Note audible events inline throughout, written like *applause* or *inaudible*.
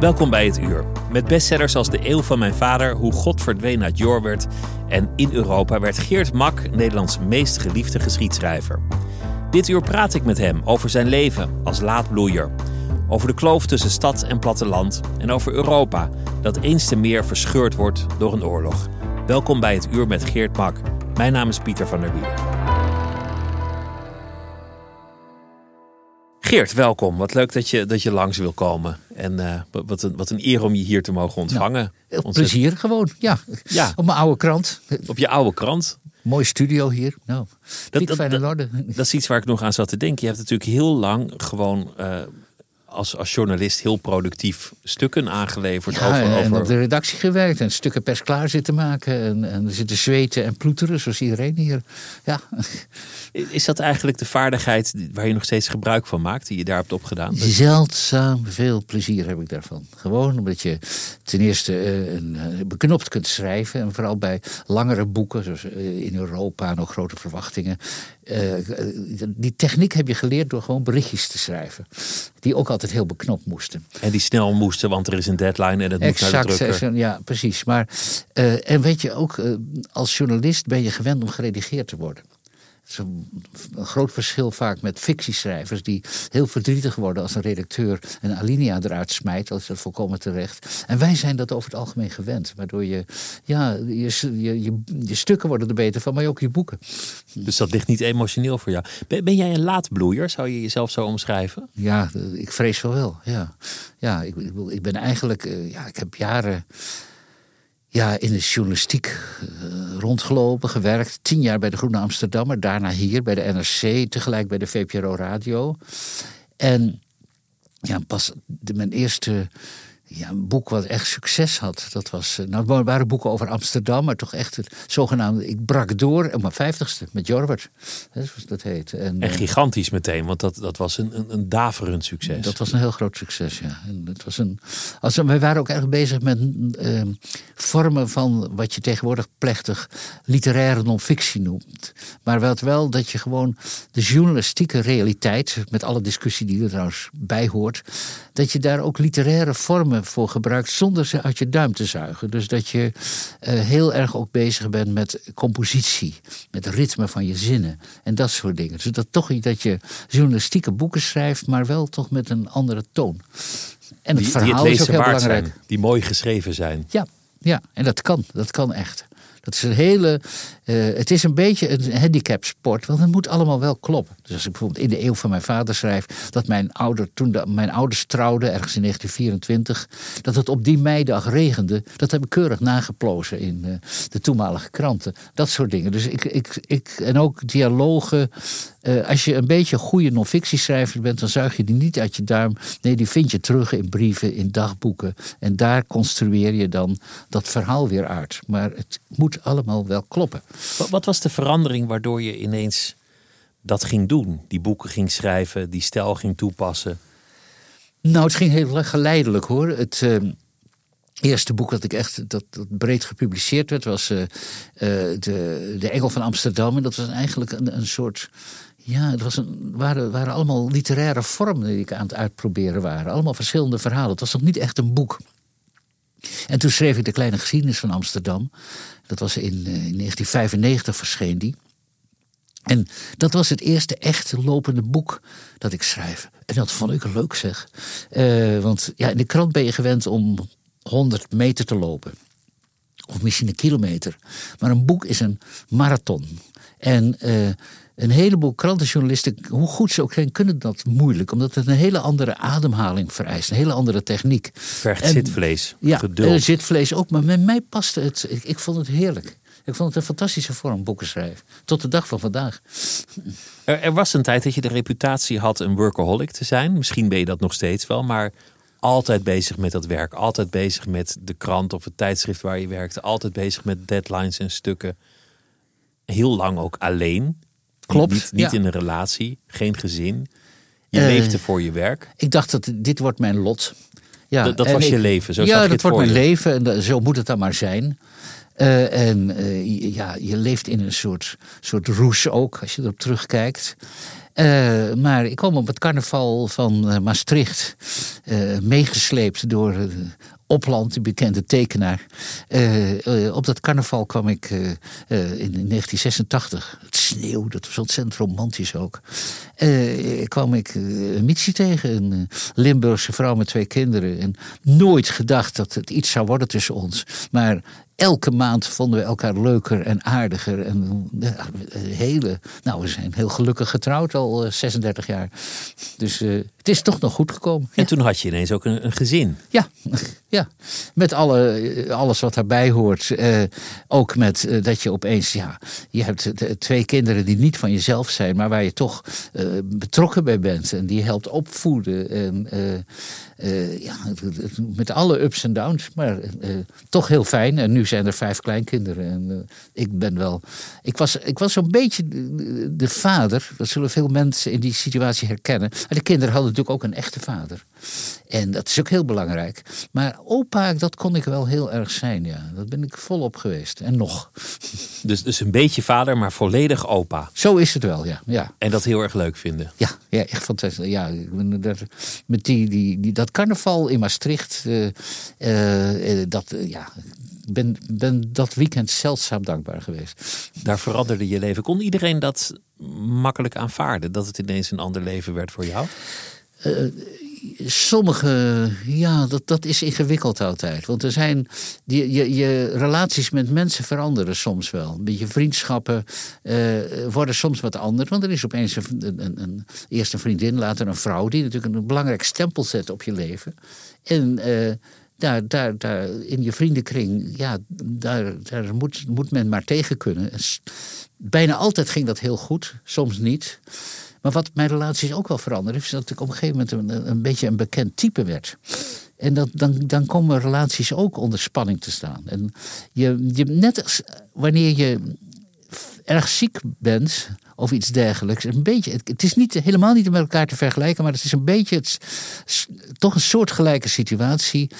Welkom bij het uur. Met bestsellers als De Eeuw van mijn vader, Hoe God verdween uit Jorbert en In Europa werd Geert Mak Nederlands meest geliefde geschiedschrijver. Dit uur praat ik met hem over zijn leven als laadbloeier, over de kloof tussen stad en platteland en over Europa dat eens te meer verscheurd wordt door een oorlog. Welkom bij het uur met Geert Mak. Mijn naam is Pieter van der Wielen. Geert, welkom. Wat leuk dat je, dat je langs wil komen. En uh, wat, een, wat een eer om je hier te mogen ontvangen. Nou, plezier gewoon, ja. ja. Op mijn oude krant. Op je oude krant. Mooi studio hier. Nou, dat, dat, dat, dat, is iets waar ik nog aan zat te denken. Je hebt natuurlijk heel lang gewoon uh, als, als journalist heel productief stukken aangeleverd. Ja, over, en op de redactie gewerkt en stukken pers klaar zitten maken. En, en zitten zweten en ploeteren, zoals iedereen hier. Ja. Is dat eigenlijk de vaardigheid waar je nog steeds gebruik van maakt, die je daar hebt opgedaan? Zeldzaam veel plezier heb ik daarvan. Gewoon omdat je ten eerste uh, een, uh, beknopt kunt schrijven. En vooral bij langere boeken, zoals uh, in Europa, nog grote verwachtingen. Die techniek heb je geleerd door gewoon berichtjes te schrijven. Die ook altijd heel beknopt moesten. En die snel moesten, want er is een deadline en het moet naar de drukker. Ja, precies. Maar, en weet je ook, als journalist ben je gewend om geredigeerd te worden. Is een, groot verschil vaak met fictieschrijvers die heel verdrietig worden als een redacteur een alinea eruit smijt. als dat volkomen terecht. En wij zijn dat over het algemeen gewend. Waardoor je, ja, je, je, je, je stukken worden er beter van, maar ook je boeken. Dus dat ligt niet emotioneel voor jou. Ben, ben jij een laatbloeier? Zou je jezelf zo omschrijven? Ja, ik vrees wel wel. Ja, ja ik, ik ben eigenlijk, ja, ik heb jaren ja, in de journalistiek uh, rondgelopen, gewerkt. Tien jaar bij de Groene Amsterdammer, daarna hier bij de NRC, tegelijk bij de VPRO Radio. En ja, pas mijn eerste ja, een boek wat echt succes had. Dat was, nou, het waren boeken over Amsterdam, maar toch echt het zogenaamde. Ik brak door op mijn vijftigste met Jorwert. zoals dat heet. En, en gigantisch meteen, want dat, dat was een, een, een daverend succes. Dat was een heel groot succes, ja. En het was een, als, wij waren ook erg bezig met uh, vormen van wat je tegenwoordig plechtig literaire non-fictie noemt. Maar wel, wel dat je gewoon de journalistieke realiteit, met alle discussie die er trouwens bij hoort, dat je daar ook literaire vormen voor gebruikt zonder ze uit je duim te zuigen. Dus dat je uh, heel erg ook bezig bent met compositie, met ritme van je zinnen en dat soort dingen. Dus dat toch dat je journalistieke boeken schrijft, maar wel toch met een andere toon. En het die, verhaal die is ook heel belangrijk. Zijn, die mooi geschreven zijn. Ja, ja, en dat kan. Dat kan echt. Dat is een hele. Uh, het is een beetje een handicap sport, want het moet allemaal wel kloppen. Dus als ik bijvoorbeeld in de eeuw van mijn vader schrijf dat mijn ouder, toen mijn ouders trouwden, ergens in 1924, dat het op die meidag regende, dat heb ik keurig nageplozen in uh, de toenmalige kranten. Dat soort dingen. Dus ik, ik, ik en ook dialogen. Uh, als je een beetje goede non-fictieschrijver bent, dan zuig je die niet uit je duim. Nee, die vind je terug in brieven, in dagboeken. En daar construeer je dan dat verhaal weer uit. Maar het moet allemaal wel kloppen. Wat was de verandering waardoor je ineens dat ging doen? Die boeken ging schrijven, die stijl ging toepassen? Nou, het ging heel geleidelijk hoor. Het. Uh, eerste boek dat ik echt dat, dat breed gepubliceerd werd was uh, uh, de, de Engel van Amsterdam. En dat was eigenlijk een, een soort ja, het was een, waren, waren allemaal literaire vormen die ik aan het uitproberen waren. Allemaal verschillende verhalen. Het was nog niet echt een boek. En toen schreef ik de kleine geschiedenis van Amsterdam. Dat was in, uh, in 1995 verscheen die. En dat was het eerste echt lopende boek dat ik schrijf. En dat vond ik leuk zeg. Uh, want ja, in de krant ben je gewend om 100 meter te lopen. Of misschien een kilometer. Maar een boek is een marathon. En uh, een heleboel krantenjournalisten, hoe goed ze ook zijn, kunnen dat moeilijk. Omdat het een hele andere ademhaling vereist. Een hele andere techniek. Vergt zitvlees, ja, geduld. zitvlees ook. Maar met mij paste het. Ik, ik vond het heerlijk. Ik vond het een fantastische vorm, boeken schrijven. Tot de dag van vandaag. Er, er, was een tijd dat je de reputatie had een workaholic te zijn. Misschien ben je dat nog steeds wel, maar altijd bezig met dat werk. Altijd bezig met de krant of het tijdschrift waar je werkte. Altijd bezig met deadlines en stukken. Heel lang ook alleen. Klopt. Niet, niet in een relatie, geen gezin. Je uh, leefde voor je werk. Ik dacht dat dit wordt mijn lot. Ja, dat, dat was ik, je leven. Zo ja, dat wordt mijn je. leven en zo moet het dan maar zijn. Uh, en uh, ja, je leeft in een soort, soort roes ook, als je erop terugkijkt. Uh, maar ik kwam op het carnaval van Maastricht, meegesleept door Opland, die bekende tekenaar. op dat carnaval kwam ik in 1986. Het sneeuw, dat was ontzettend romantisch ook. kwam ik Mitsi tegen, een Limburgse vrouw met twee kinderen. En nooit gedacht dat het iets zou worden tussen ons. Maar elke maand vonden we elkaar leuker en aardiger. En ja, hele, nou, we zijn heel gelukkig getrouwd al uh, 36 jaar. Dus uh, het is toch nog goed gekomen. En ja. toen had je ineens ook een, een gezin. Ja, *laughs* ja, met alle, alles wat daarbij hoort. Uh, ook met dat je opeens, ja, je hebt twee kinderen die niet van jezelf zijn, maar waar je toch betrokken bij bent. En die helpt opvoeden. En ja, met alle ups en downs, maar toch heel fijn. En nu zijn er vijf kleinkinderen. En uh, ik ben wel. Ik was, ik was zo'n beetje de, de, vader. Dat zullen veel mensen in die situatie herkennen. En de kinderen hadden natuurlijk ook een echte vader. En dat is ook heel belangrijk. Maar opa, dat kon ik wel heel erg zijn, ja. Dat ben ik volop geweest. En nog. *laughs* Dus, dus een beetje vader, maar volledig opa. Zo is het wel, ja. ja. En dat heel erg leuk vinden. Ja, ja echt fantastisch. Ja, met die, die, die, dat carnaval in Maastricht, uh, uh, dat, uh, ja, ben, ben dat weekend zeldzaam dankbaar geweest. Daar veranderde je leven. Kon iedereen dat makkelijk aanvaarden? Dat het ineens een ander leven werd voor jou? sommige, ja, dat, dat is ingewikkeld altijd. Want er zijn, die, je, je relaties met mensen veranderen soms wel. Een beetje vriendschappen uh, worden soms wat anders. Want er is opeens een, een, een, eerst een vriendin, later een vrouw... die natuurlijk een belangrijk stempel zet op je leven. En... Uh, daar, daar, daar in je vriendenkring, ja, daar, daar moet, moet men maar tegen kunnen. Bijna altijd ging dat heel goed, soms niet. Maar wat mijn relaties ook wel veranderde, is dat ik op een gegeven moment een, een beetje een bekend type werd. En dat, dan, dan komen relaties ook onder spanning te staan. En je, je, net als wanneer je erg ziek bent of iets dergelijks. Een beetje, het, het is niet, helemaal niet met elkaar te vergelijken, maar het is een beetje het, toch een soortgelijke situatie.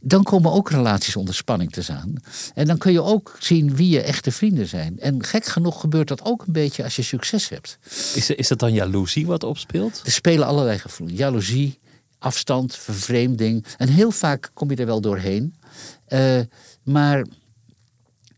Dan komen ook relaties onder spanning te staan. En dan kun je ook zien wie je echte vrienden zijn. En gek genoeg gebeurt dat ook een beetje als je succes hebt. Is, is dat dan jaloezie wat opspeelt? Er spelen allerlei gevoelens. Jaloezie, afstand, vervreemding. En heel vaak kom je er wel doorheen. Uh, maar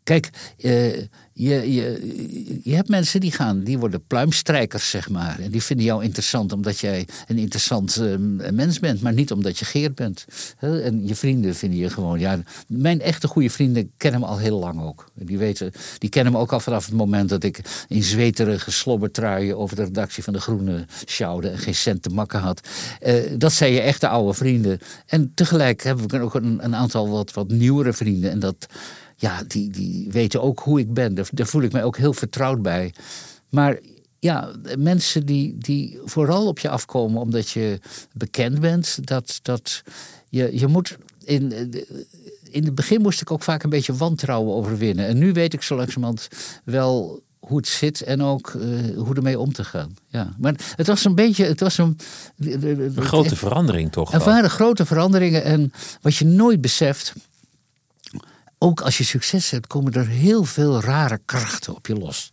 kijk, uh, je, je, je hebt mensen die gaan, die worden pluimstrijkers, zeg maar. En die vinden jou interessant omdat jij een interessant uh, mens bent, maar niet omdat je geert bent. En je vrienden vinden je gewoon, ja. Mijn echte goede vrienden kennen me al heel lang ook. Die, weten, die kennen me ook al vanaf het moment dat ik in zweterige slobbertruien over de redactie van De Groene sjouwde en geen cent te makken had. Uh, dat zijn je echte oude vrienden. En tegelijk hebben we ook een, een aantal wat, wat nieuwere vrienden. En dat ja, die, die weten ook hoe ik ben. Daar, daar, voel ik mij ook heel vertrouwd bij. Maar ja, mensen die, die vooral op je afkomen omdat je bekend bent, dat, dat je, je moet. In, in het begin moest ik ook vaak een beetje wantrouwen overwinnen. En nu weet ik zo langzamerhand wel hoe het zit en ook uh, hoe ermee om te gaan. Ja. Maar het was een beetje. Het was een, een grote verandering toch? Er waren grote veranderingen. En wat je nooit beseft ook als je succes hebt, komen er heel veel rare krachten op je los.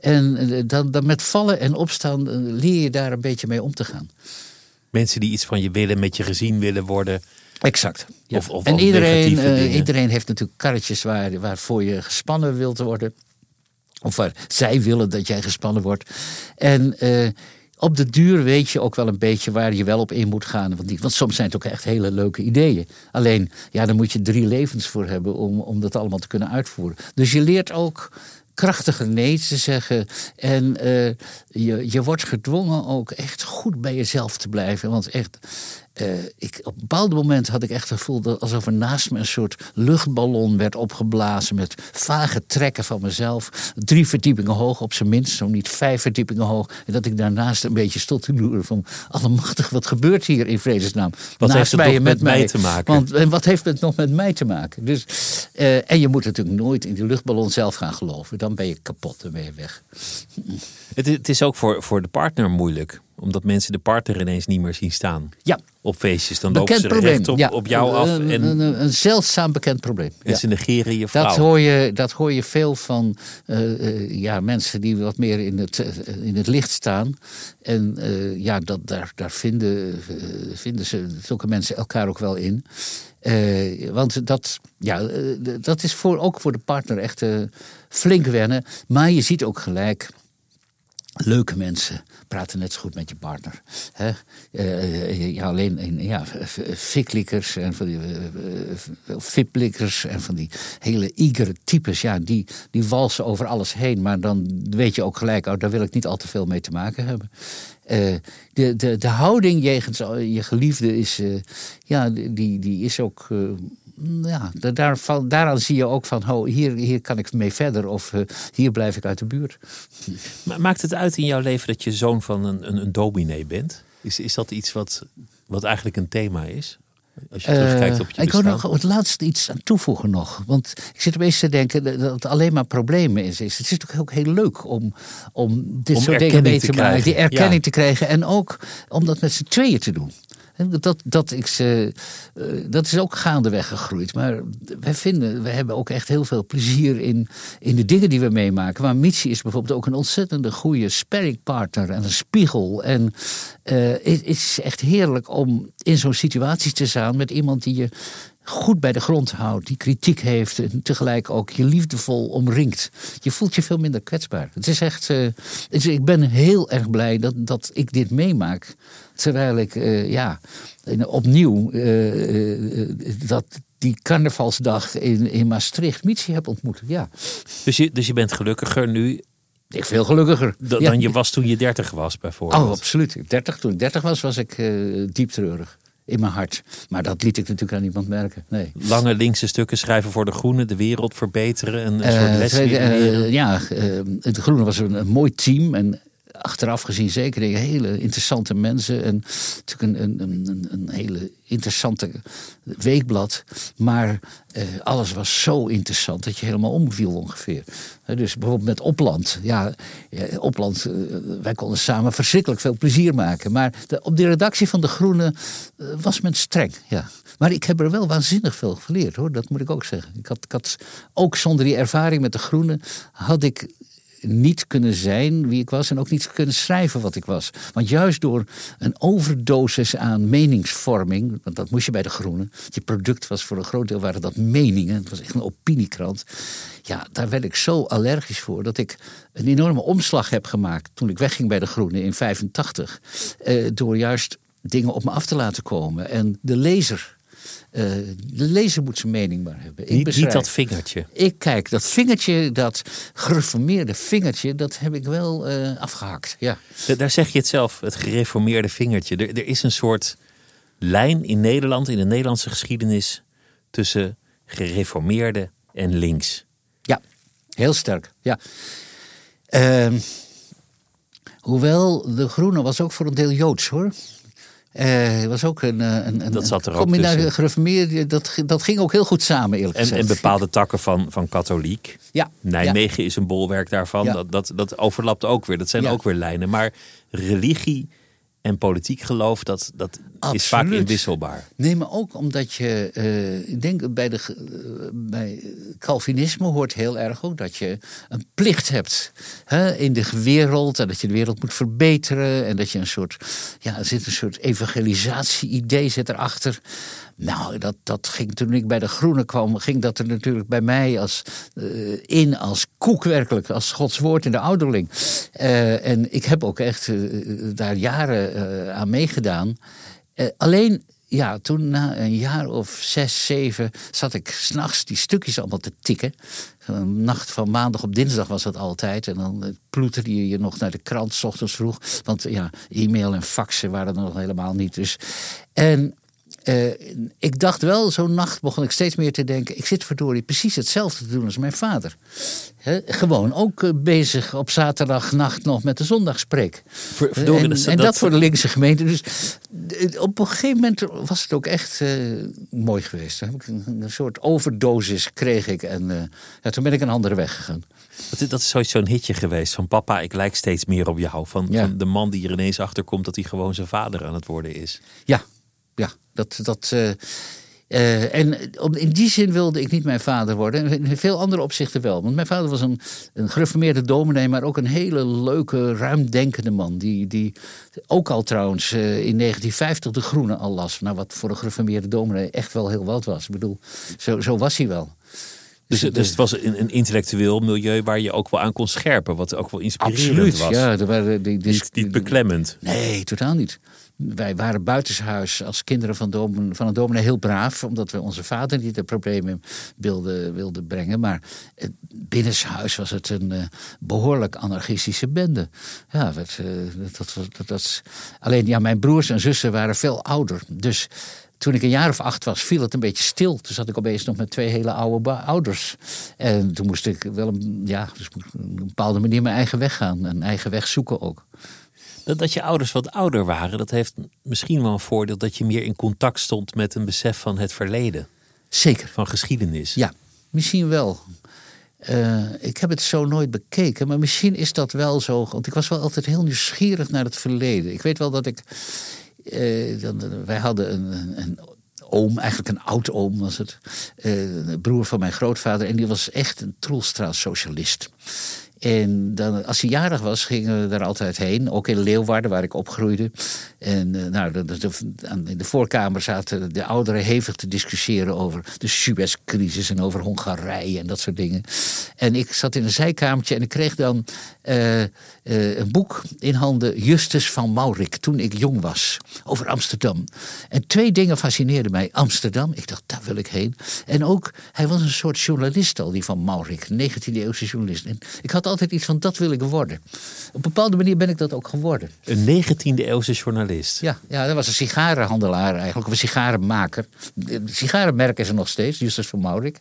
En dan, dan met vallen en opstaan leer je daar een beetje mee om te gaan. Mensen die iets van je willen, met je gezien willen worden. Exact. Ja. Of, of en iedereen, uh, iedereen heeft natuurlijk karretjes waar, waarvoor je gespannen wilt worden. Of waar zij willen dat jij gespannen wordt. En eh, op de duur weet je ook wel een beetje waar je wel op in moet gaan. Want, die, want soms zijn het ook echt hele leuke ideeën. Alleen, ja, daar moet je drie levens voor hebben om, om dat allemaal te kunnen uitvoeren. Dus je leert ook krachtiger nee te zeggen. En uh, je, je wordt gedwongen ook echt goed bij jezelf te blijven. Want echt, uh, ik, op een bepaald moment had ik echt het gevoel dat alsof er naast me een soort luchtballon werd opgeblazen met vage trekken van mezelf. Drie verdiepingen hoog op zijn minst, zo niet vijf verdiepingen hoog. En dat ik daarnaast een beetje stond te loeren van allemachtig, wat gebeurt hier in vredesnaam? Wat naast heeft het mij, nog met, mij te maken? Want, en wat heeft het nog met mij te maken? Dus, uh, en je moet natuurlijk nooit in die luchtballon zelf gaan geloven. Dan ben je kapot, dan ben je weg. Het, het is ook voor, voor de partner moeilijk omdat mensen de partner ineens niet meer zien staan. Ja. Op feestjes. Dan lopen ze recht op, op jou af. En, een, een, een zeldzaam bekend probleem. En ze negeren je vrouw. Dat hoor je, dat hoor je veel van uh, uh, ja, mensen die wat meer in het, uh, in het licht staan. En ja, dat, daar, daar vinden, vinden ze, zulke mensen elkaar ook wel in. want dat, ja, dat is voor, ook voor de partner echt flink wennen. Maar je ziet ook gelijk leuke mensen praten net zo goed met je partner. Hè? Uh, ja, alleen ja, fiklikkers en van die fiplikkers en van die hele igere types. Ja, die, die walsen over alles heen. Maar dan weet je ook gelijk, oh, daar wil ik niet al te veel mee te maken hebben. De, de, de houding jegens je geliefde is, ja, die, die is ook ja, daar, daaraan zie je ook van, oh, hier, hier kan ik mee verder of uh, hier blijf ik uit de buurt. *laughs* Maakt het uit in jouw leven dat je zoon van een, een, een dominee bent? Is, is dat iets wat, wat eigenlijk een thema is? Als je terugkijkt op je uh, Ik wil nog het laatste iets aan toevoegen nog. Want ik zit opeens te denken dat het alleen maar problemen is. Het is natuurlijk ook heel leuk om, om dit om soort dingen mee te, te maken. Die erkenning ja. te krijgen. En ook om dat met z'n tweeën te doen. Dat, dat, ik ze, uh, dat is ook gaandeweg gegroeid. Maar wij vinden, we hebben ook echt heel veel plezier in, in de dingen die we meemaken. Maar Mitsi is bijvoorbeeld ook een ontzettende goede sparringpartner en een spiegel. En uh, het is echt heerlijk om in zo'n situatie te staan met iemand die je goed bij de grond houdt, die kritiek heeft en tegelijk ook je liefdevol omringt. Je voelt je veel minder kwetsbaar. Het is echt, uh, ik ben heel erg blij dat, dat ik dit meemaak. Terwijl ik, uh, ja, opnieuw uh, dat die carnavalsdag in, in Maastricht Mitsi heb ontmoet. Ja. Dus, je, dus je bent gelukkiger nu ik veel gelukkiger. Dan ja. je was toen je dertig was, bijvoorbeeld. Oh, absoluut. 30, toen ik dertig was, was ik uh, diep treurig. In mijn hart. Maar dat liet ik natuurlijk aan niemand merken. Nee. Lange linkse stukken schrijven voor de Groene, de wereld verbeteren. Een, een soort les uh, Ja, de Groene was een, een mooi team. En achteraf gezien zeker hele interessante mensen. En natuurlijk een, een, een, een hele interessante weekblad. Maar eh, alles was zo interessant dat je helemaal omviel ongeveer. dus bijvoorbeeld met Opland. Ja, Opland, uh, wij konden samen verschrikkelijk veel plezier maken. Maar op de redactie van De Groene uh, was men streng, ja. Maar ik heb er wel waanzinnig veel geleerd hoor, dat moet ik ook zeggen. Ik had, ik had ook zonder die ervaring met De Groene had ik niet kunnen zijn wie ik was en ook niet kunnen schrijven wat ik was. Want juist door een overdosis aan meningsvorming, want dat moest je bij de Groenen, je product was voor een groot deel waren dat meningen, het was echt een opiniekrant. Ja, daar werd ik zo allergisch voor dat ik een enorme omslag heb gemaakt toen ik wegging bij de Groenen in 85, eh, door juist dingen op me af te laten komen en de lezer uh, de lezer moet zijn mening maar hebben. Ik niet, niet dat vingertje. Ik kijk, dat vingertje, dat gereformeerde vingertje, dat heb ik wel uh, afgehakt. Ja. Da daar zeg je het zelf, het gereformeerde vingertje. Er, er, is een soort lijn in Nederland, in de Nederlandse geschiedenis, tussen gereformeerde en links. Ja, heel sterk. Ja. Uh, hoewel de Groene was ook voor een deel Joods hoor. Uh, was ook een, een, een dat zat er ook tussen. gereformeerd. Dat, dat ging ook heel goed samen, eerlijk en, gezegd. En bepaalde takken van, van katholiek. Ja. Nijmegen ja. is een bolwerk daarvan. Ja. Dat, dat, dat overlapt ook weer. Dat zijn Ja. ook weer lijnen. Maar religie en politiek geloof, dat, dat, is vaak inwisselbaar. Nee, maar ook omdat je, eh, ik denk bij, de, eh, bij Calvinisme hoort heel erg ook dat je een plicht hebt hè, in de wereld. En dat je de wereld moet verbeteren. En dat je een soort, ja, er zit een soort evangelisatie-idee zit erachter. Nou, dat, dat ging toen ik bij de Groenen kwam, ging dat er natuurlijk bij mij als, eh, in als koek werkelijk, als Gods woord in de ouderling. En ik heb ook echt daar jaren aan meegedaan. Eh, alleen, ja, toen na een jaar of zes, zeven zat ik s'nachts die stukjes allemaal te tikken. Nacht van maandag op dinsdag was dat altijd. En dan eh, ploeterde je je nog naar de krant, s ochtends vroeg. Want ja, e-mail en faxen waren er nog helemaal niet. Dus. En eh, ik dacht wel, zo'n nacht begon ik steeds meer te denken... ik zit verdorie precies hetzelfde te doen als mijn vader. Gewoon ook eh, bezig op zaterdagnacht nog met de zondagspreek. Ver- verdorie, en, dat is- en dat- dat, voor de linkse gemeente. Dus eh, op een gegeven moment was het ook echt eh, mooi geweest. Een, soort overdosis kreeg ik. En eh, ja, toen ben ik een andere weg gegaan. Dat, is- dat is sowieso zo'n hitje geweest van papa, ik lijk steeds meer op jou. Van, Ja. van de man die er ineens achter komt dat hij gewoon zijn vader aan het worden is. Ja, ja dat. dat eh, eh, en op- in die zin wilde ik niet mijn vader worden. En in veel andere opzichten wel. Want mijn vader was een, een gereformeerde dominee, maar ook een hele leuke, ruimdenkende man. Die, die ook al trouwens eh, in 1950 de Groene al las. Nou, wat voor een gereformeerde dominee echt wel heel wat was. Ik bedoel, zo, zo was hij wel. Dus, Dus, dus het was een, een intellectueel milieu waar je ook wel aan kon scherpen. Wat ook wel inspirerend Absoluut, was. ja. Er waren die, die, Niet, niet beklemmend. Nee, totaal niet. Wij waren buitenshuis als kinderen van, domen, van een dominee heel braaf, omdat we onze vader niet de problemen wilden, wilden brengen. Maar binnenshuis was het een eh, behoorlijk anarchistische bende. Ja, dat, eh, dat, dat, alleen ja, mijn broers en zussen waren veel ouder. Dus toen ik een jaar of acht was, viel het een beetje stil. Toen zat ik opeens nog met twee hele oude ouders. En toen moest ik wel een, ja, dus op een bepaalde manier mijn eigen weg gaan. Een eigen weg zoeken ook. Dat, dat je ouders wat ouder waren, dat heeft misschien wel een voordeel dat je meer in contact stond met een besef van het verleden, Zeker. van geschiedenis. Ja, misschien wel. Eh, ik heb het zo nooit bekeken, maar misschien is dat wel zo. Want ik was wel altijd heel nieuwsgierig naar het verleden. Ik weet wel dat ik. eh, dan, wij hadden een, een, oom, eigenlijk een oud-oom was het. eh, broer van mijn grootvader. En die was echt een Troelstra-socialist. En dan, als hij jarig was, gingen we daar altijd heen. Ook in Leeuwarden, waar ik opgroeide. En eh, nou, in de voorkamer zaten de ouderen hevig te discussiëren over de Suez-crisis en over Hongarije en dat soort dingen. En ik zat in een zijkamertje en ik kreeg dan eh, eh, een boek in handen, Justus van Maurik, toen ik jong was, over Amsterdam. En twee dingen fascineerden mij. Amsterdam, ik dacht, daar wil ik heen. En ook, hij was een soort journalist al, die van Maurik, 19e-eeuwse journalist. En ik had altijd iets van, dat wil ik worden. Op een bepaalde manier ben ik dat ook geworden. Een 19e eeuwse journalist. Ja, ja, dat was een sigarenhandelaar eigenlijk, of een sigarenmaker. Sigarenmerk is er nog steeds, Justus van Maurik.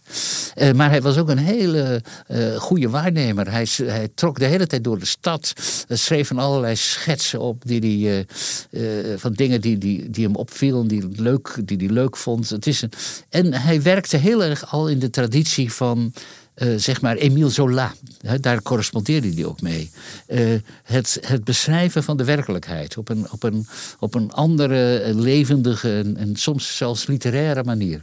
Eh, maar hij was ook een hele eh goede waarnemer. Hij, hij trok de hele tijd door de stad, eh, schreef van allerlei schetsen op die die, van dingen die, die, die hem opvielen, die hij leuk, die die leuk vond. Het is een, en hij werkte heel erg al in de traditie van eh, zeg maar Emile Zola. Hè, daar correspondeerde hij ook mee. Eh, het, het beschrijven van de werkelijkheid op een, op een, op een andere, eh, levendige en, soms zelfs literaire manier.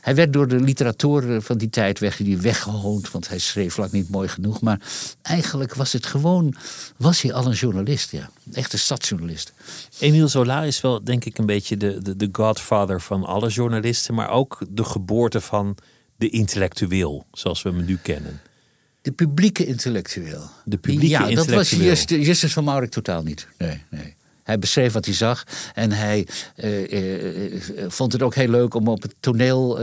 Hij werd door de literatuur van die tijd weggehoond, want hij schreef lang niet mooi genoeg. Maar eigenlijk was het gewoon, was hij al een journalist, ja. Echt een stadsjournalist. Emile Zola is wel, denk ik, een beetje de, de, de godfather van alle journalisten, maar ook de geboorte van de intellectueel, zoals we hem nu kennen. De publieke intellectueel. De publieke ja, dat was. Justus, van Maurik totaal niet. Nee, nee. Hij beschreef wat hij zag en hij eh, eh, eh, vond het ook heel leuk om op het toneel.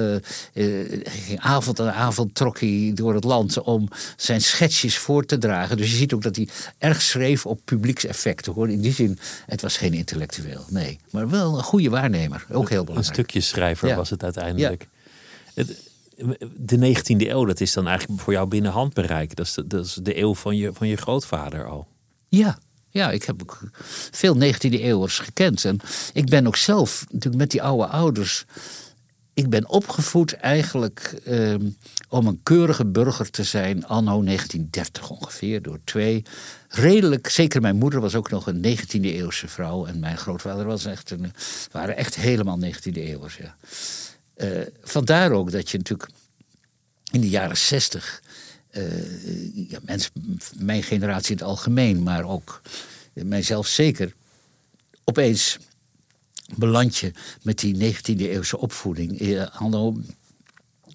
avond aan avond trok hij door het land om zijn schetsjes voor te dragen. Dus je ziet ook dat hij erg schreef op publiekseffecten. Hoor. In die zin, het was geen intellectueel, nee. Maar wel een goede waarnemer, ook heel Een belangrijk. stukje schrijver Ja. was het uiteindelijk. Het, de 19e eeuw, dat is dan eigenlijk voor jou binnen handbereik. Dat is de, dat is de eeuw van je, van je grootvader al. Ja, ja, ik heb ook veel 19e eeuwers gekend. En ik ben ook zelf natuurlijk met die oude ouders. ik ben opgevoed eigenlijk ehm, om een keurige burger te zijn anno 1930 ongeveer, door twee redelijk, zeker mijn moeder was ook nog een 19e eeuwse vrouw en mijn grootvader was echt een, waren echt helemaal 19e eeuwers. Ja. Uh, vandaar ook dat je natuurlijk in de jaren 60, uh, ja, mensen, mijn generatie in het algemeen, maar ook mijzelf zeker, opeens beland je met die 19e eeuwse opvoeding.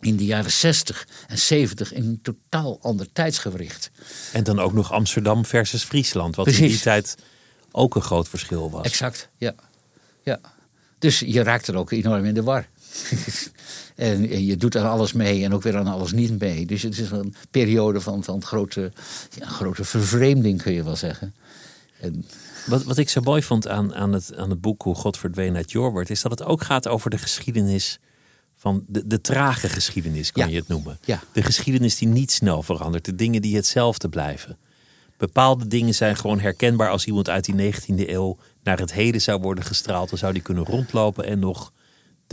In de jaren 60 en 70 in een totaal ander tijdsgewricht. En dan ook nog Amsterdam versus Friesland, wat in die tijd ook een groot verschil was. Exact, ja. ja. Dus je raakt er ook enorm in de war. *laughs* en je doet aan alles mee en ook weer aan alles niet mee. Dus het is een periode van, van grote, ja, grote vervreemding, kun je wel zeggen. En wat, wat ik zo mooi vond aan, aan, het, aan het boek Hoe God verdween uit Jorwert, is dat het ook gaat over de geschiedenis van de, de trage geschiedenis, kan je het noemen. Ja. De geschiedenis die niet snel verandert, de dingen die hetzelfde blijven. Bepaalde dingen zijn gewoon herkenbaar als iemand uit die 19e eeuw naar het heden zou worden gestraald. Dan zou die kunnen rondlopen en nog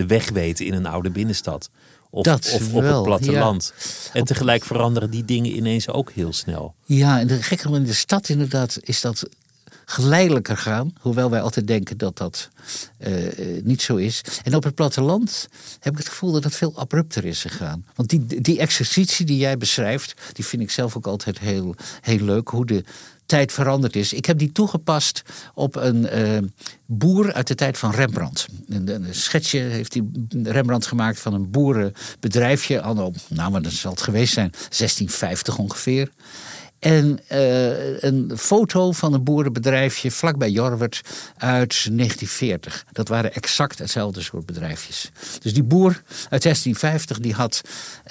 de weg weten in een oude binnenstad. Of, of op het platteland. En tegelijk veranderen die dingen ineens ook heel snel. Ja, en de gekke in de stad inderdaad is dat geleidelijker gaan. Hoewel wij altijd denken dat dat uh, niet zo is. En op het platteland heb ik het gevoel dat het veel abrupter is gegaan. Want die, die exercitie die jij beschrijft, die vind ik zelf ook altijd heel, heel leuk. Hoe de tijd veranderd is. Ik heb die toegepast op een uh, boer uit de tijd van Rembrandt. Een, een, schetsje heeft die Rembrandt gemaakt van een boerenbedrijfje. Anno, nou, wat zal het geweest zijn? 1650 ongeveer. En uh, een foto van een boerenbedrijfje vlakbij Jorwert uit 1940. Dat waren exact hetzelfde soort bedrijfjes. Dus die boer uit 1650 die had...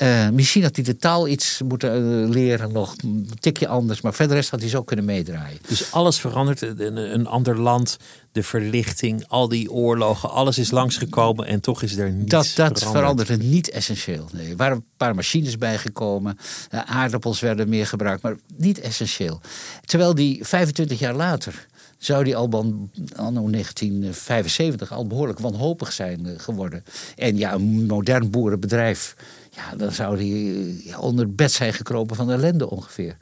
Uh, misschien had hij de taal iets moeten uh, leren nog. Een tikje anders. Maar verder had hij zo kunnen meedraaien. Dus alles verandert. Een, een ander land de verlichting, al die oorlogen, alles is langsgekomen en toch is er niets dat, dat veranderd. veranderde niet essentieel. Nee, er waren een paar machines bijgekomen, aardappels werden meer gebruikt, maar niet essentieel. Terwijl die 25 jaar later zou die Alban anno 1975 al behoorlijk wanhopig zijn eh, geworden. En ja, een modern boerenbedrijf ja, dan zou hij ja, onder het bed zijn gekropen van ellende ongeveer.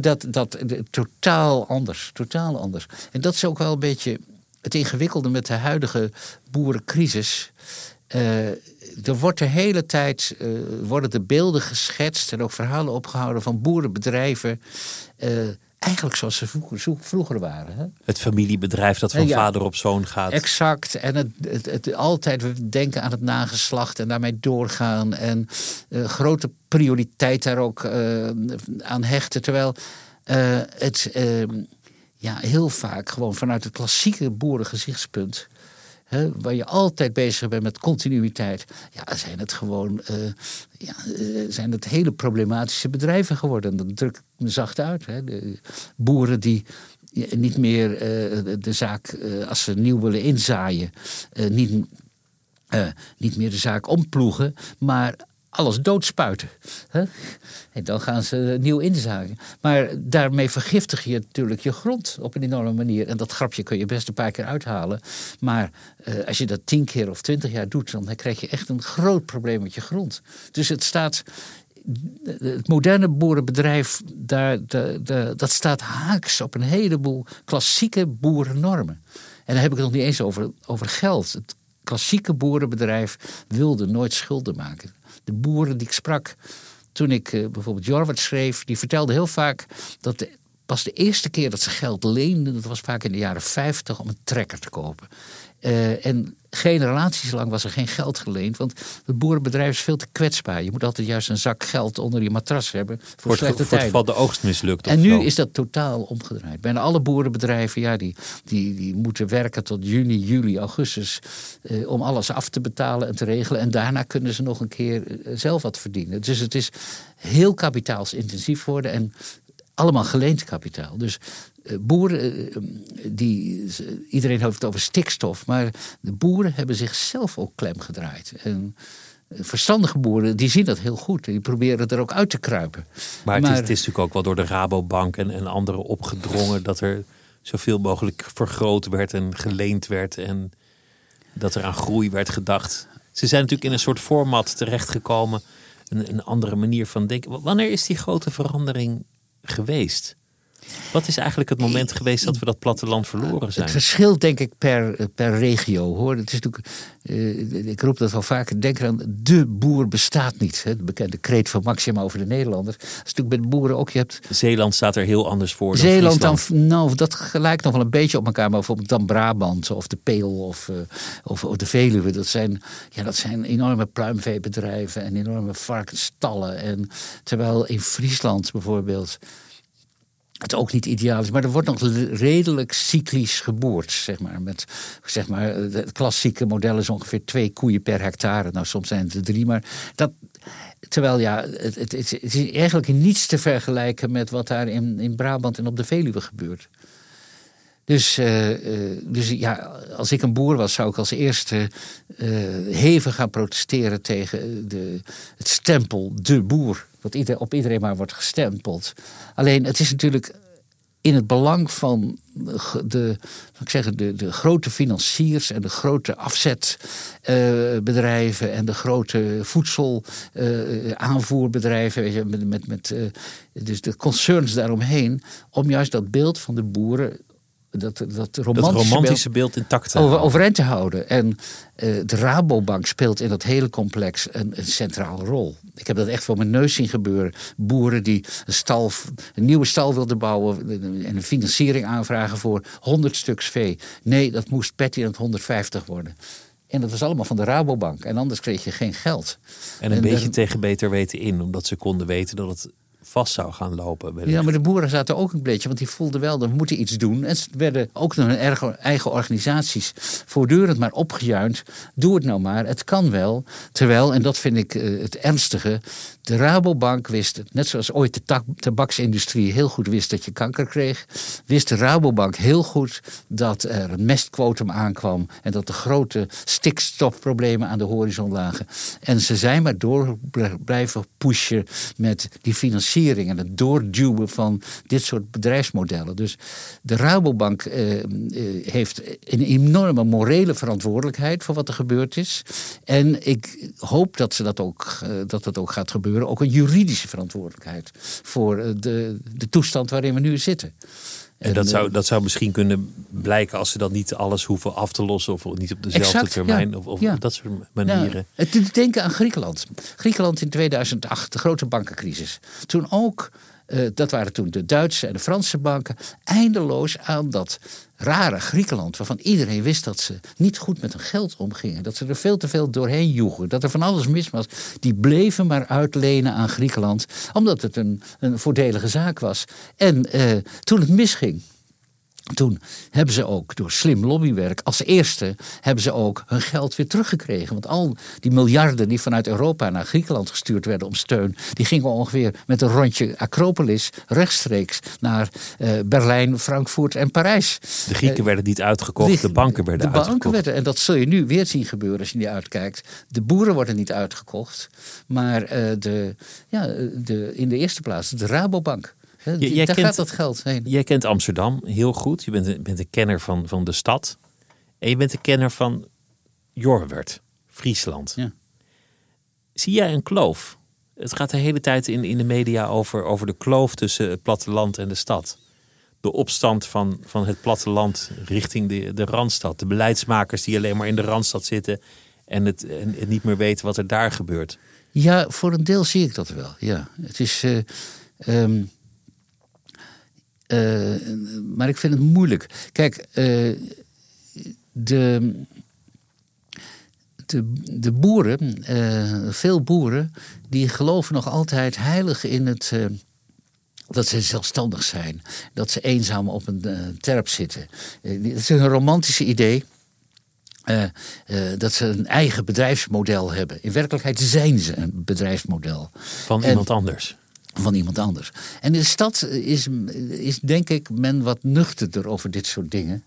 dat, dat, totaal anders, totaal anders. En dat is ook wel een beetje het ingewikkelde met de huidige boerencrisis. Uh, er wordt de hele tijd uh, worden de beelden geschetst en ook verhalen opgehouden van boerenbedrijven. Uh, eigenlijk zoals ze vroeger, waren. Hè? Het familiebedrijf dat van vader op zoon gaat. Exact. En het, het, het, altijd denken aan het nageslacht en daarmee doorgaan. En grote prioriteit daar ook aan hechten. Terwijl het ja, heel vaak gewoon vanuit het klassieke boerengezichtspunt. Waar je altijd bezig bent met continuïteit. Ja, zijn het gewoon uh, ja, uh, zijn het hele problematische bedrijven geworden. Dat druk ik me zacht uit. De boeren die niet meer uh, de zaak, als ze nieuw willen inzaaien, niet, niet meer de zaak omploegen, maar alles doodspuiten. En dan gaan ze nieuw inzagen. Maar daarmee vergiftig je natuurlijk je grond op een enorme manier. En dat grapje kun je best een paar keer uithalen. Maar eh, als je dat tien keer of twintig jaar doet, dan krijg je echt een groot probleem met je grond. Dus het staat. Het moderne boerenbedrijf, daar, dat staat haaks op een heleboel klassieke boerennormen. En dan heb ik het nog niet eens over, over geld. Het klassieke boerenbedrijf wilde nooit schulden maken de boeren die ik sprak toen ik uh, bijvoorbeeld Jorwert schreef, die vertelden heel vaak dat pas de eerste keer dat ze geld leenden, dat was vaak in de jaren 50 om een trekker te kopen. Uh, en generaties lang was er geen geld geleend. Want het boerenbedrijf is veel te kwetsbaar. Je moet altijd juist een zak geld onder je matras hebben. Voor, voor slechte voor tijden. Voor de oogst mislukt. En nu is dat totaal omgedraaid. Bijna alle boerenbedrijven ja, die, die, die moeten werken tot juni, juli, augustus. Eh, om alles af te betalen en te regelen. En daarna kunnen ze nog een keer eh, zelf wat verdienen. Dus het is heel kapitaalsintensief worden. En allemaal geleend kapitaal. Dus boeren, eh, die, iedereen heeft het over stikstof, maar de boeren hebben zichzelf ook klem gedraaid. En eh, verstandige boeren die zien dat heel goed. Die proberen er ook uit te kruipen. Maar het, is, het is, natuurlijk ook wel door de Rabobank en, en anderen opgedrongen dat er zoveel mogelijk vergroot werd en geleend werd. En dat er aan groei werd gedacht. Ze zijn natuurlijk in een soort format terechtgekomen. Een, een andere manier van denken. Wanneer is die grote verandering geweest? Wat is eigenlijk het moment geweest dat we dat platteland verloren zijn? Het verschilt denk ik per, per regio hoor. Het is natuurlijk, uh, ik roep dat wel vaker, denk eraan, de boer bestaat niet. Hè? De bekende kreet van Maxima over de Nederlanders. Dat is natuurlijk bij de boeren ook. Je hebt... Zeeland staat er heel anders voor Zeeland dan nou, dat gelijkt nog wel een beetje op elkaar. Maar bijvoorbeeld dan Brabant of de Peel of, uh, of, of, de Veluwe. Dat zijn, ja, dat zijn enorme pluimveebedrijven en enorme varkensstallen. En terwijl in Friesland bijvoorbeeld het ook niet ideaal is. Maar er wordt nog redelijk cyclisch geboord, zeg maar. Met, zeg maar het klassieke model is ongeveer twee koeien per hectare. Nou, soms zijn het er drie, maar dat... Terwijl ja, het, het, het is eigenlijk niets te vergelijken met wat daar in, in Brabant en op de Veluwe gebeurt. Dus, uh, uh, dus ja, als ik een boer was, zou ik als eerste uh, hevig gaan protesteren tegen de, het stempel de boer. Wat ieder, op iedereen maar wordt gestempeld. Alleen het is natuurlijk in het belang van de, ik zeggen, de, de grote financiers en de grote afzetbedrijven en de grote voedselaanvoerbedrijven, uh, met, met, met dus de concerns daaromheen, om juist dat beeld van de boeren dat, dat romantische, dat romantische beeld, intact te over, overeind te houden. En uh, de Rabobank speelt in dat hele complex een, een, centrale rol. Ik heb dat echt voor mijn neus zien gebeuren. Boeren die een, stal, een nieuwe stal wilden bouwen en een financiering aanvragen voor 100 stuks vee. Nee, dat moest pertinent 150 worden. En dat was allemaal van de Rabobank. En anders kreeg je geen geld. En een en beetje tegen beter weten in, omdat ze konden weten dat het vast zou gaan lopen. Ja, maar de boeren zaten ook een beetje, want die voelden wel dat we moeten iets doen. En ze werden ook door hun eigen organisaties voortdurend maar opgejuind. Doe het nou maar, het kan wel. Terwijl, en dat vind ik uh, het ernstige, de Rabobank wist, net zoals ooit de tabaksindustrie heel goed wist dat je kanker kreeg, wist de Rabobank heel goed dat er een mestquotum aankwam en dat de grote stikstofproblemen aan de horizon lagen. En ze zijn maar door blijven pushen met die financiering en het doorduwen van dit soort bedrijfsmodellen. Dus de Rabobank eh, eh, heeft een enorme morele verantwoordelijkheid voor wat er gebeurd is. En ik hoop dat, ze dat, ook, uh, dat dat ook gaat gebeuren ook een juridische verantwoordelijkheid voor eh, de, de toestand waarin we nu zitten. En, dat, zou, eh, dat zou misschien kunnen blijken als ze dan niet alles hoeven af te lossen of niet op dezelfde termijn of, of op dat soort manieren. Ja, het denken aan Griekenland. Griekenland in 2008, de grote bankencrisis. Toen ook uh, dat waren toen de Duitse en de Franse banken, eindeloos aan dat rare Griekenland, waarvan iedereen wist dat ze niet goed met hun geld omgingen. Dat ze er veel te veel doorheen joegen. Dat er van alles mis was. Die bleven maar uitlenen aan Griekenland, omdat het een, een voordelige zaak was. En uh, toen het misging, toen hebben ze ook door slim lobbywerk als eerste hebben ze ook hun geld weer teruggekregen. Want al die miljarden die vanuit Europa naar Griekenland gestuurd werden om steun, die gingen ongeveer met een rondje Acropolis rechtstreeks naar uh, Berlijn, Frankfurt en Parijs. De Grieken uh, werden niet uitgekocht, de, banken werden de uitgekocht. Banken werden, en dat zul je nu weer zien gebeuren als je niet uitkijkt. De boeren worden niet uitgekocht, maar uh, de, ja, de, in de eerste plaats de Rabobank. Daar kent, gaat dat geld heen. Jij kent Amsterdam heel goed. Je bent, bent een kenner van, van de stad. En je bent een kenner van Jorwert, Friesland. Ja. Zie jij een kloof? Het gaat de hele tijd in, in de media over, over de kloof tussen het platteland en de stad. De opstand van, van het platteland richting de, de Randstad. De beleidsmakers die alleen maar in de Randstad zitten en het, en het niet meer weten wat er daar gebeurt. Ja, voor een deel zie ik dat wel. Ja. Het is. Uh, um uh, maar ik vind het moeilijk. Kijk, uh, de, de, de boeren, uh, veel boeren, die geloven nog altijd heilig in het. dat ze zelfstandig zijn, dat ze eenzaam op een terp zitten. dat is een romantische idee. Uh, uh, dat ze een eigen bedrijfsmodel hebben. In werkelijkheid zijn ze een bedrijfsmodel. Van en, iemand anders van iemand anders. En in de stad is, is denk ik men wat nuchterder over dit soort dingen.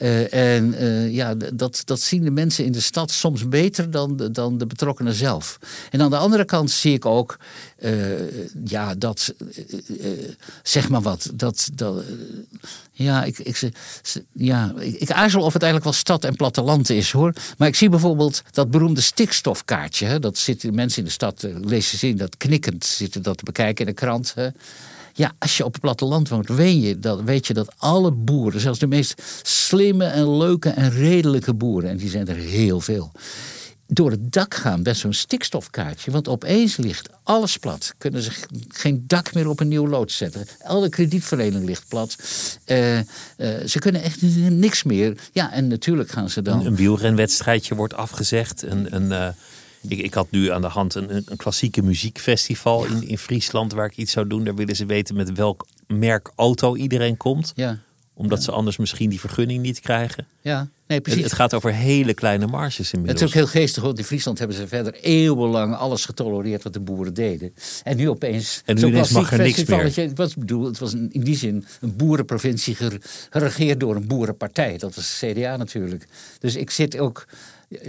Eh, en eh, ja, dat, dat zien de mensen in de stad soms beter dan, de, dan de betrokkenen zelf. En aan de andere kant zie ik ook uh, ja, dat, zeg maar wat, dat, dat ja, ik, ik, ja ik, aarzel of het eigenlijk wel stad en platteland is hoor. Maar ik zie bijvoorbeeld dat beroemde stikstofkaartje. Dat zitten mensen in de stad, lezen zien dat knikkend zitten dat te bekijken in de krant. Hè. Ja, als je op het platteland woont, weet je, dat, weet je dat alle boeren, zelfs de meest slimme en leuke en redelijke boeren, en die zijn er heel veel, door het dak gaan bij zo'n stikstofkaartje. Want opeens ligt alles plat. Kunnen ze geen dak meer op een nieuw lood zetten. Alle kredietverlening ligt plat. Uh, uh, ze kunnen echt niks meer. Ja, en natuurlijk gaan ze dan. Een, een wielrenwedstrijdje wordt afgezegd. Een, een, uh, ik, ik had nu aan de hand een, een klassieke muziekfestival in, in Friesland waar ik iets zou doen. Daar willen ze weten met welk merk auto iedereen komt. Ja. Omdat ze anders misschien die vergunning niet krijgen. Ja, nee, precies. Het, het, gaat over hele kleine marges inmiddels. Het is ook heel geestig, want in Friesland hebben ze verder eeuwenlang alles getolereerd wat de boeren deden. En nu opeens. En nu ineens mag er niks meer. Het was, bedoel, het was in die zin een boerenprovincie geregeerd door een boerenpartij. Dat was de CDA natuurlijk. Dus ik zit ook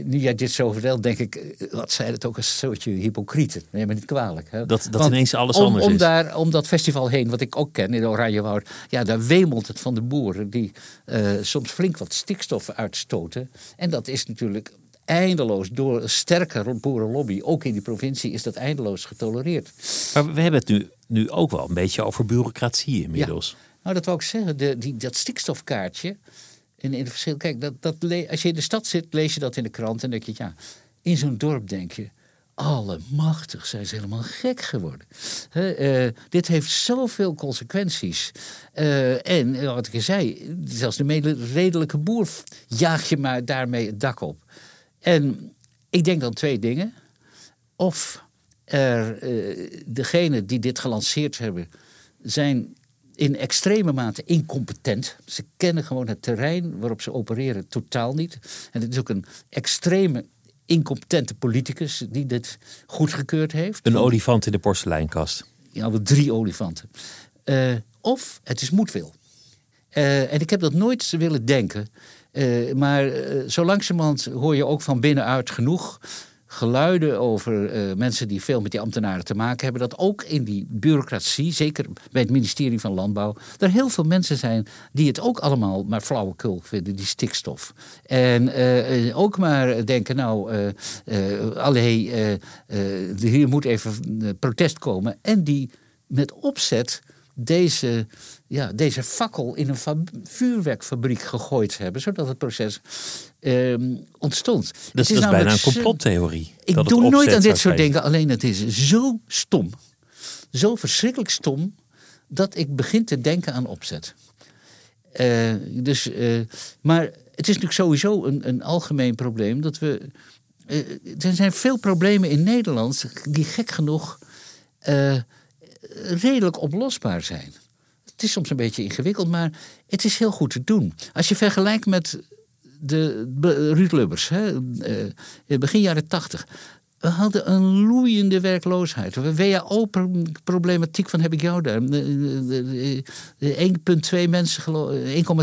nu jij dit zo vertelt, denk ik, eh, wat zei het ook een soortje hypocriete. Neem me niet kwalijk. Hè? Dat, dat ineens alles om, anders om is. Daar, om dat festival heen, wat ik ook ken in Oranjewoud, ja, daar wemelt het van de boeren die uh, soms flink wat stikstof uitstoten. En dat is natuurlijk eindeloos door een sterke boerenlobby, ook in die provincie, is dat eindeloos getolereerd. Maar we hebben het nu, nu ook wel een beetje over bureaucratie inmiddels. Ja. Nou, dat wou ik zeggen. De, die, dat stikstofkaartje, in, in het verschil. Kijk, dat, dat, als je in de stad zit, lees je dat in de krant en denk je, ja, in zo'n dorp denk je, allemachtig, zijn ze helemaal gek geworden. uh, dit heeft zoveel consequenties. Uh, en wat ik zei, zelfs de redelijke boer jaag je maar daarmee het dak op. En ik denk dan twee dingen. Of er, degenen die dit gelanceerd hebben, zijn in extreme mate incompetent. Ze kennen gewoon het terrein waarop ze opereren totaal niet. En het is ook een extreme incompetente politicus die dit goedgekeurd heeft. Een olifant in de porseleinkast. Ja, wel drie olifanten. Uh, of het is moedwil. Uh, en ik heb dat nooit willen denken. Uh, maar zo langzamerhand hoor je ook van binnenuit genoeg geluiden over uh, mensen die veel met die ambtenaren te maken hebben, dat ook in die bureaucratie, zeker bij het ministerie van Landbouw, er heel veel mensen zijn die het ook allemaal maar flauwekul vinden, die stikstof. En uh, ook maar denken, nou, uh, hier moet even protest komen. En die met opzet deze, ja, deze fakkel in een vuurwerkfabriek gegooid hebben, zodat het proces uh, ontstond. Dat, het is, dat bijna een complottheorie. Ik doe nooit aan dit soort dingen, alleen het is zo stom, zo verschrikkelijk stom, dat ik begin te denken aan opzet. Uh, dus, uh, maar het is natuurlijk sowieso een, een algemeen probleem dat we. Uh, er zijn veel problemen in Nederland die gek genoeg redelijk oplosbaar zijn. Het is soms een beetje ingewikkeld, maar het is heel goed te doen. Als je vergelijkt met de, Ruud Lubbers, hè, uh, begin jaren tachtig. We hadden een loeiende werkloosheid. WHO-problematiek van heb ik jou daar. 1,2 mensen,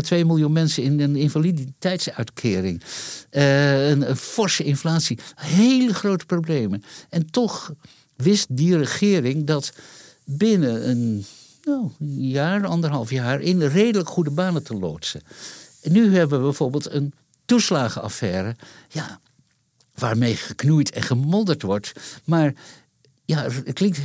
1,2 miljoen mensen in een invaliditeitsuitkering. Een, een forse inflatie. Hele grote problemen. En toch wist die regering dat binnen een nou, jaar, anderhalf jaar in redelijk goede banen te loodsen. En nu hebben we bijvoorbeeld een toeslagenaffaire. Ja, waarmee geknoeid en gemodderd wordt. Maar ja, het klinkt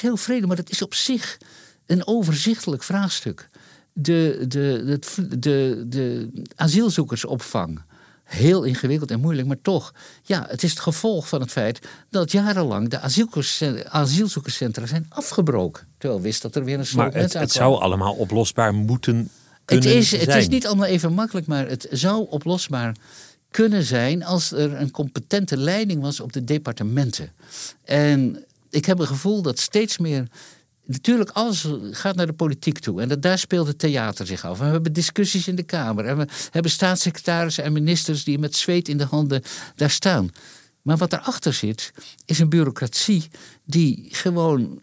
heel vrede, maar het is op zich een overzichtelijk vraagstuk. De, de, de, de, de asielzoekersopvang heel ingewikkeld en moeilijk, maar toch, ja, het is het gevolg van het feit dat jarenlang de asielzoekerscentra zijn afgebroken. Terwijl wist dat er weer een Maar het, het zou allemaal oplosbaar moeten kunnen het is, zijn. Het is niet allemaal even makkelijk, maar het zou oplosbaar kunnen zijn als er een competente leiding was op de departementen. En ik heb een gevoel dat steeds meer natuurlijk, alles gaat naar de politiek toe. En dat, daar speelt het theater zich af. we hebben discussies in de Kamer. En we hebben staatssecretarissen en ministers die met zweet in de handen daar staan. Maar wat erachter zit, is een bureaucratie die gewoon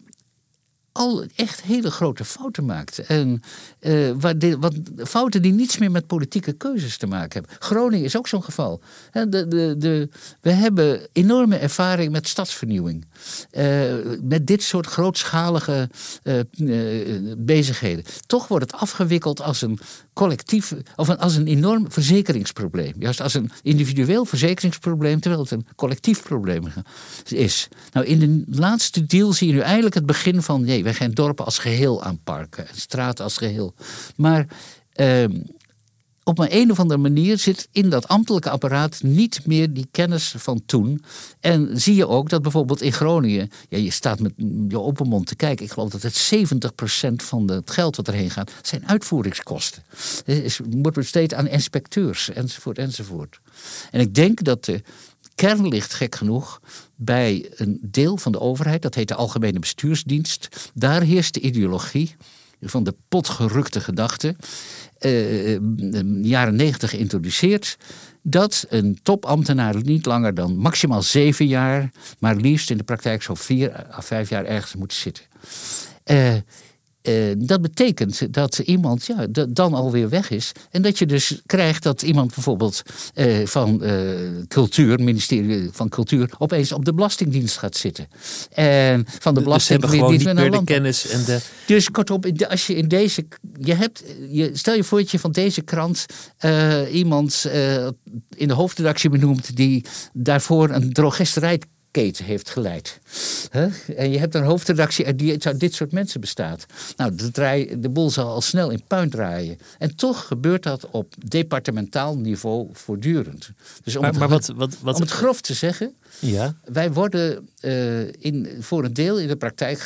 al echt hele grote fouten maakt. En uh, waar de, wat, fouten die niets meer met politieke keuzes te maken hebben. Groningen is ook zo'n geval. De, de, we hebben enorme ervaring met stadsvernieuwing. Uh, met dit soort grootschalige uh, bezigheden. Toch wordt het afgewikkeld als een collectief, of als een enorm verzekeringsprobleem. Juist als een individueel verzekeringsprobleem, terwijl het een collectief probleem is. Nou, in de laatste deal zie je nu eigenlijk het begin van, nee, wij gaan dorpen als geheel aanparken, en straten als geheel. Maar ehm, op een, een of andere manier zit in dat ambtelijke apparaat niet meer die kennis van toen. En zie je ook dat bijvoorbeeld in Groningen, ja, je staat met je open mond te kijken. Ik geloof dat het 70% van het geld wat erheen gaat, zijn uitvoeringskosten. Het wordt besteed aan inspecteurs enzovoort enzovoort. En ik denk dat de kern ligt, gek genoeg, bij een deel van de overheid, dat heet de Algemene Bestuursdienst. Daar heerst de ideologie van de potgerukte gedachte, uh, jaren negentig geïntroduceerd, dat een topambtenaar niet langer dan maximaal zeven jaar, maar liefst in de praktijk zo vier à vijf jaar ergens moet zitten. Uh, uh, dat betekent dat iemand ja, dan alweer weg is. En dat je dus krijgt dat iemand bijvoorbeeld uh, van uh, cultuur, ministerie van cultuur, opeens op de Belastingdienst gaat zitten. En van de Belastingdienst dus niet meer de kennis en de. Dus kortom, als je in deze. Je hebt, je, stel je voor dat je van deze krant iemand in de hoofdredactie benoemt die daarvoor een drogisterij heeft geleid. En je hebt een hoofdredactie die uit dit soort mensen bestaat. Nou, de, draai, de boel zal al snel in puin draaien. En toch gebeurt dat op departementaal niveau voortdurend. Dus om, maar, het, maar wat, wat, wat, om het grof te zeggen, ja? wij worden uh, in, voor een deel in de praktijk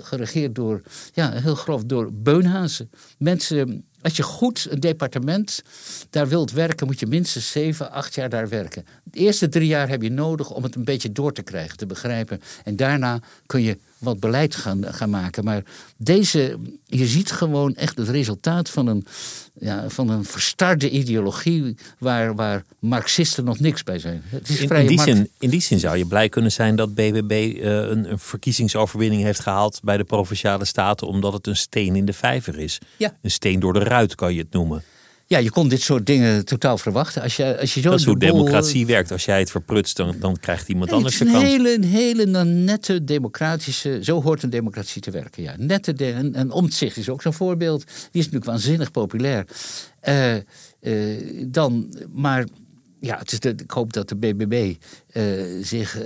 geregeerd door, ja, heel grof, door beunhazen. Mensen als je goed een departement daar wilt werken, moet je minstens zeven, acht jaar daar werken. De eerste drie jaar heb je nodig om het een beetje door te krijgen, te begrijpen. En daarna kun je wat beleid gaan, gaan maken. Maar deze, je ziet gewoon echt het resultaat van een, ja, van een verstarde ideologie waar, waar Marxisten nog niks bij zijn. Het is in, in, die zin, in die zin zou je blij kunnen zijn dat BBB uh, eh, een, een, verkiezingsoverwinning heeft gehaald bij de provinciale staten, omdat het een steen in de vijver is. Ja. Een steen door de ruit kan je het noemen. Ja, je kon dit soort dingen totaal verwachten. Als je, als je zo dat is hoe democratie werkt. Als jij het verprutst, dan, dan krijgt iemand anders de kans. Het is een hele, hele nette democratische... Zo hoort een democratie te werken, ja. Nette de, en, en Omtzigt is ook zo'n voorbeeld. Die is natuurlijk waanzinnig populair. Uh, uh, dan, maar ja, het is de, ik hoop dat de BBB uh, eh, zich uh,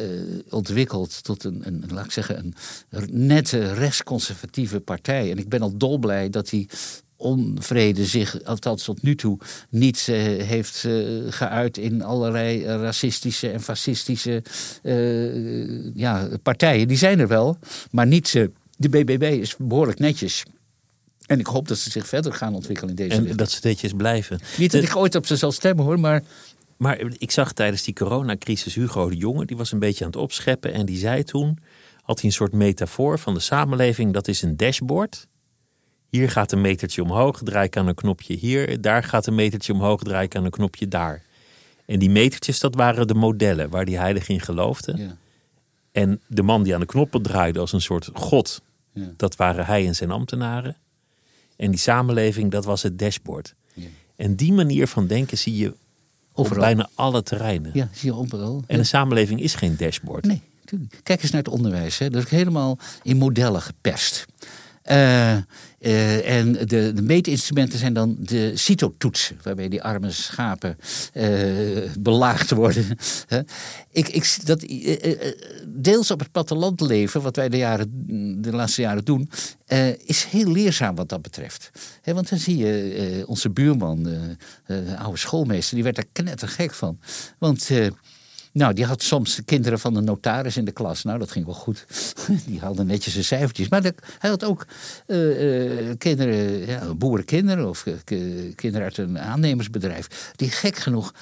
ontwikkelt tot een, een, laat ik zeggen, een nette rechtsconservatieve partij. En ik ben al dolblij dat hij onvrede zich, althans tot nu toe, niet uh, heeft uh, geuit in allerlei racistische en fascistische uh, ja, partijen. Die zijn er wel, maar niet. de BBB is behoorlijk netjes. En ik hoop dat ze zich verder gaan ontwikkelen in deze En dat ze netjes blijven. Niet dat ik ooit op ze zal stemmen hoor, maar maar ik zag tijdens die coronacrisis Hugo de Jonge, die was een beetje aan het opscheppen. En die zei toen, had hij een soort metafoor van de samenleving, dat is een dashboard. Hier gaat een metertje omhoog, draai ik aan een knopje hier. Daar gaat een metertje omhoog, draai ik aan een knopje daar. En die metertjes, dat waren de modellen waar die heilig in geloofde. Ja. En de man die aan de knoppen draaide als een soort god, ja. dat waren hij en zijn ambtenaren. En die samenleving, dat was het dashboard. Ja. En die manier van denken zie je Overal. op bijna alle terreinen. Ja, zie je overal. En een samenleving is geen dashboard. Nee, natuurlijk. Kijk eens naar het onderwijs. Hè. Dat is helemaal in modellen geperst. Uh, uh, en de, de meetinstrumenten zijn dan de CITO-toetsen, waarbij die arme schapen uh, belaagd worden. *laughs* ik, ik, dat, deels op het platteland leven, wat wij de, jaren, de laatste jaren doen, is heel leerzaam wat dat betreft. want dan zie je onze buurman, de oude schoolmeester, die werd daar knettergek van. Want nou, die had soms de kinderen van de notaris in de klas. Nou, dat ging wel goed. *laughs* Die hadden netjes zijn cijfertjes. Maar hij had ook uh, uh, kinderen, ja, boerenkinderen of uh, kinderen uit een aannemersbedrijf. Die gek genoeg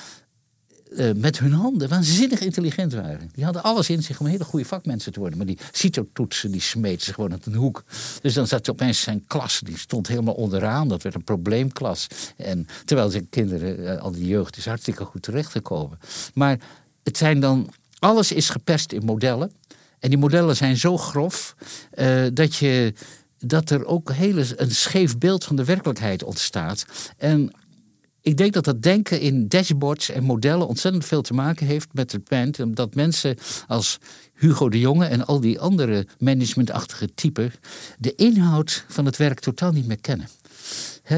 met hun handen waanzinnig intelligent waren. Die hadden alles in zich om hele goede vakmensen te worden. Maar die CITO-toetsen, die smeten ze gewoon uit een hoek. Dus dan zat opeens zijn klas, die stond helemaal onderaan. Dat werd een probleemklas. En terwijl zijn kinderen, al die jeugd, is hartstikke goed terechtgekomen. Maar het zijn dan, alles is geperst in modellen. En die modellen zijn zo grof uh, dat, je, dat er ook hele, een scheef beeld van de werkelijkheid ontstaat. En ik denk dat dat denken in dashboards en modellen ontzettend veel te maken heeft met het feit dat mensen als Hugo de Jonge en al die andere managementachtige typen de inhoud van het werk totaal niet meer kennen.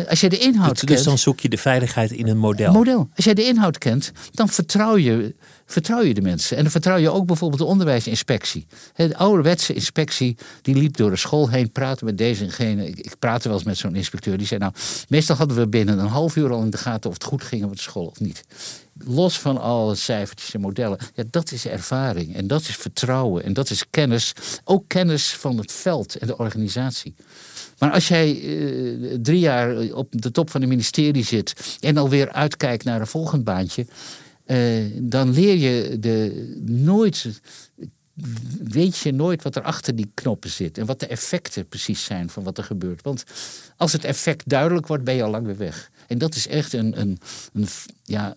Als je de inhoud dus, kent. Dus dan zoek je de veiligheid in een model. Model. Als jij de inhoud kent, dan vertrouw je, vertrouw je de mensen. En dan vertrouw je ook bijvoorbeeld de onderwijsinspectie. De ouderwetse inspectie, die liep door de school heen, praten met deze en gene. Ik, ik praatte wel eens met zo'n inspecteur. Die zei: Nou, meestal hadden we binnen een half uur al in de gaten of het goed ging op de school of niet. Los van alle cijfertjes en modellen. Ja, dat is ervaring en dat is vertrouwen en dat is kennis. Ook kennis van het veld en de organisatie. Maar als jij uh, drie jaar op de top van het ministerie zit en alweer uitkijkt naar een volgend baantje, uh, dan leer je de, nooit, weet je nooit wat er achter die knoppen zit en wat de effecten precies zijn van wat er gebeurt. Want als het effect duidelijk wordt, ben je al lang weer weg. En dat is echt een, een, een ja,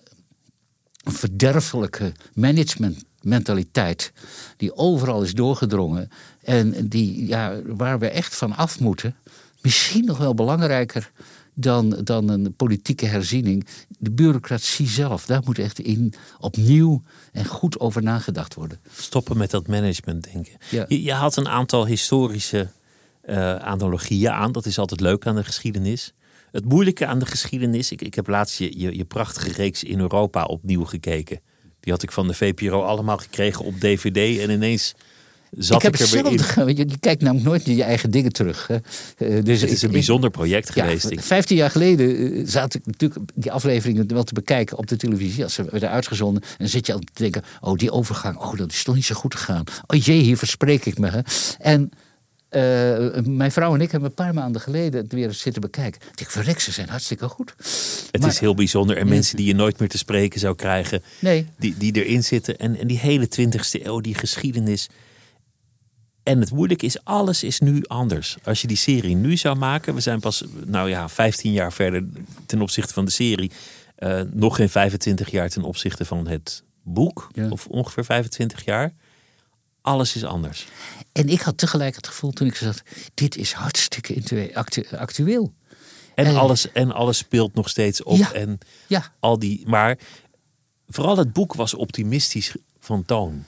een verderfelijke managementmentaliteit die overal is doorgedrongen en die, ja, waar we echt van af moeten misschien nog wel belangrijker dan, dan een politieke herziening. De bureaucratie zelf, daar moet echt in opnieuw en goed over nagedacht worden. Stoppen met dat management denken. Je, je, had een aantal historische uh, analogieën aan. Dat is altijd leuk aan de geschiedenis. Het moeilijke aan de geschiedenis. Ik, ik heb laatst je, je, je prachtige reeks in Europa opnieuw gekeken. Die had ik van de VPRO allemaal gekregen op DVD. En ineens zat ik heb ik er weer in. Je, je kijkt namelijk nooit naar je eigen dingen terug. Hè. Uh, dus het is een bijzonder project geweest. Ja, Vijftien jaar geleden uh, zat ik natuurlijk die afleveringen wel te bekijken op de televisie. Als ze werden uitgezonden. En dan zit je al te denken, oh die overgang, oh dat is toch niet zo goed gegaan. Oh jee, hier verspreek ik me. Hè. En uh, mijn vrouw en ik hebben een paar maanden geleden het weer zitten bekijken. Ik denk, verrek, ze zijn hartstikke goed. Het is heel bijzonder. En mensen die je nooit meer te spreken zou krijgen, nee. die, die erin zitten. En, en die hele 20e eeuw, die geschiedenis. En het moeilijke is, alles is nu anders. Als je die serie nu zou maken, we zijn pas, nou ja, 15 jaar verder ten opzichte van de serie. Uh, nog geen 25 jaar ten opzichte van het boek, ja. of ongeveer 25 jaar. Alles is anders. En ik had tegelijk het gevoel toen ik zat: dit is hartstikke actu actueel. En, en, alles, en alles speelt nog steeds op. Ja, en ja. al die. Maar vooral het boek was optimistisch van toon.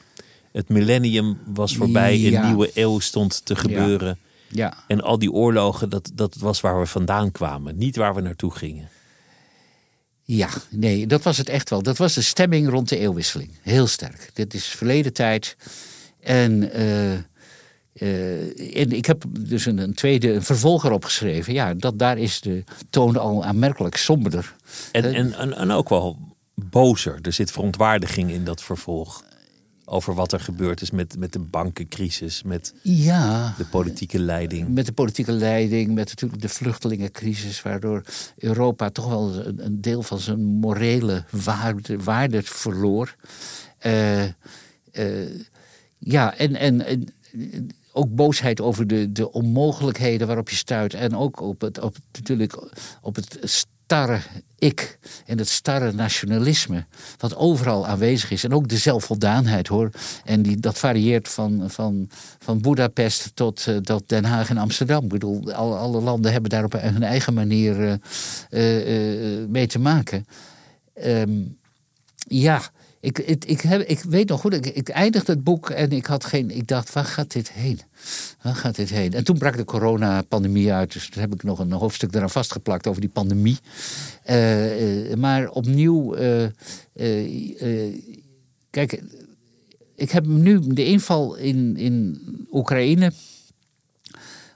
Het millennium was voorbij, Ja. een nieuwe eeuw stond te gebeuren. Ja. En al die oorlogen, dat, dat was waar we vandaan kwamen, niet waar we naartoe gingen. Ja, nee, dat was het echt wel. Dat was de stemming rond de eeuwwisseling. Heel sterk. Dit is verleden tijd. En, eh, eh, en ik heb dus een, een tweede een vervolger opgeschreven. Ja, dat, daar is de toon al aanmerkelijk somberder. En, Eh, en, en, en ook wel bozer. Er zit verontwaardiging in dat vervolg. Over wat er gebeurd is met, met de bankencrisis, met ja, de politieke leiding. met de politieke leiding, met natuurlijk de vluchtelingencrisis, waardoor Europa toch wel een, deel van zijn morele waarde, waarde verloor. Eh, eh, ja, en, en, en ook boosheid over de, de onmogelijkheden waarop je stuit. En ook op het, op, natuurlijk op het starre ik en het starre nationalisme. Wat overal aanwezig is. En ook de zelfvoldaanheid hoor. En die, dat varieert van, van, van Budapest tot, uh, Den Haag en Amsterdam. Ik bedoel, alle, alle landen hebben daar op hun eigen manier uh, uh, mee te maken. Um, ja. Ik, ik, ik, heb, ik weet nog goed, ik, ik eindigde het boek en ik had geen. Ik dacht, waar gaat dit heen? Waar gaat dit heen? En toen brak de coronapandemie uit. Dus toen heb ik nog een hoofdstuk eraan vastgeplakt over die pandemie. Uh, uh, maar opnieuw. Uh, kijk, ik heb nu de inval in, in Oekraïne.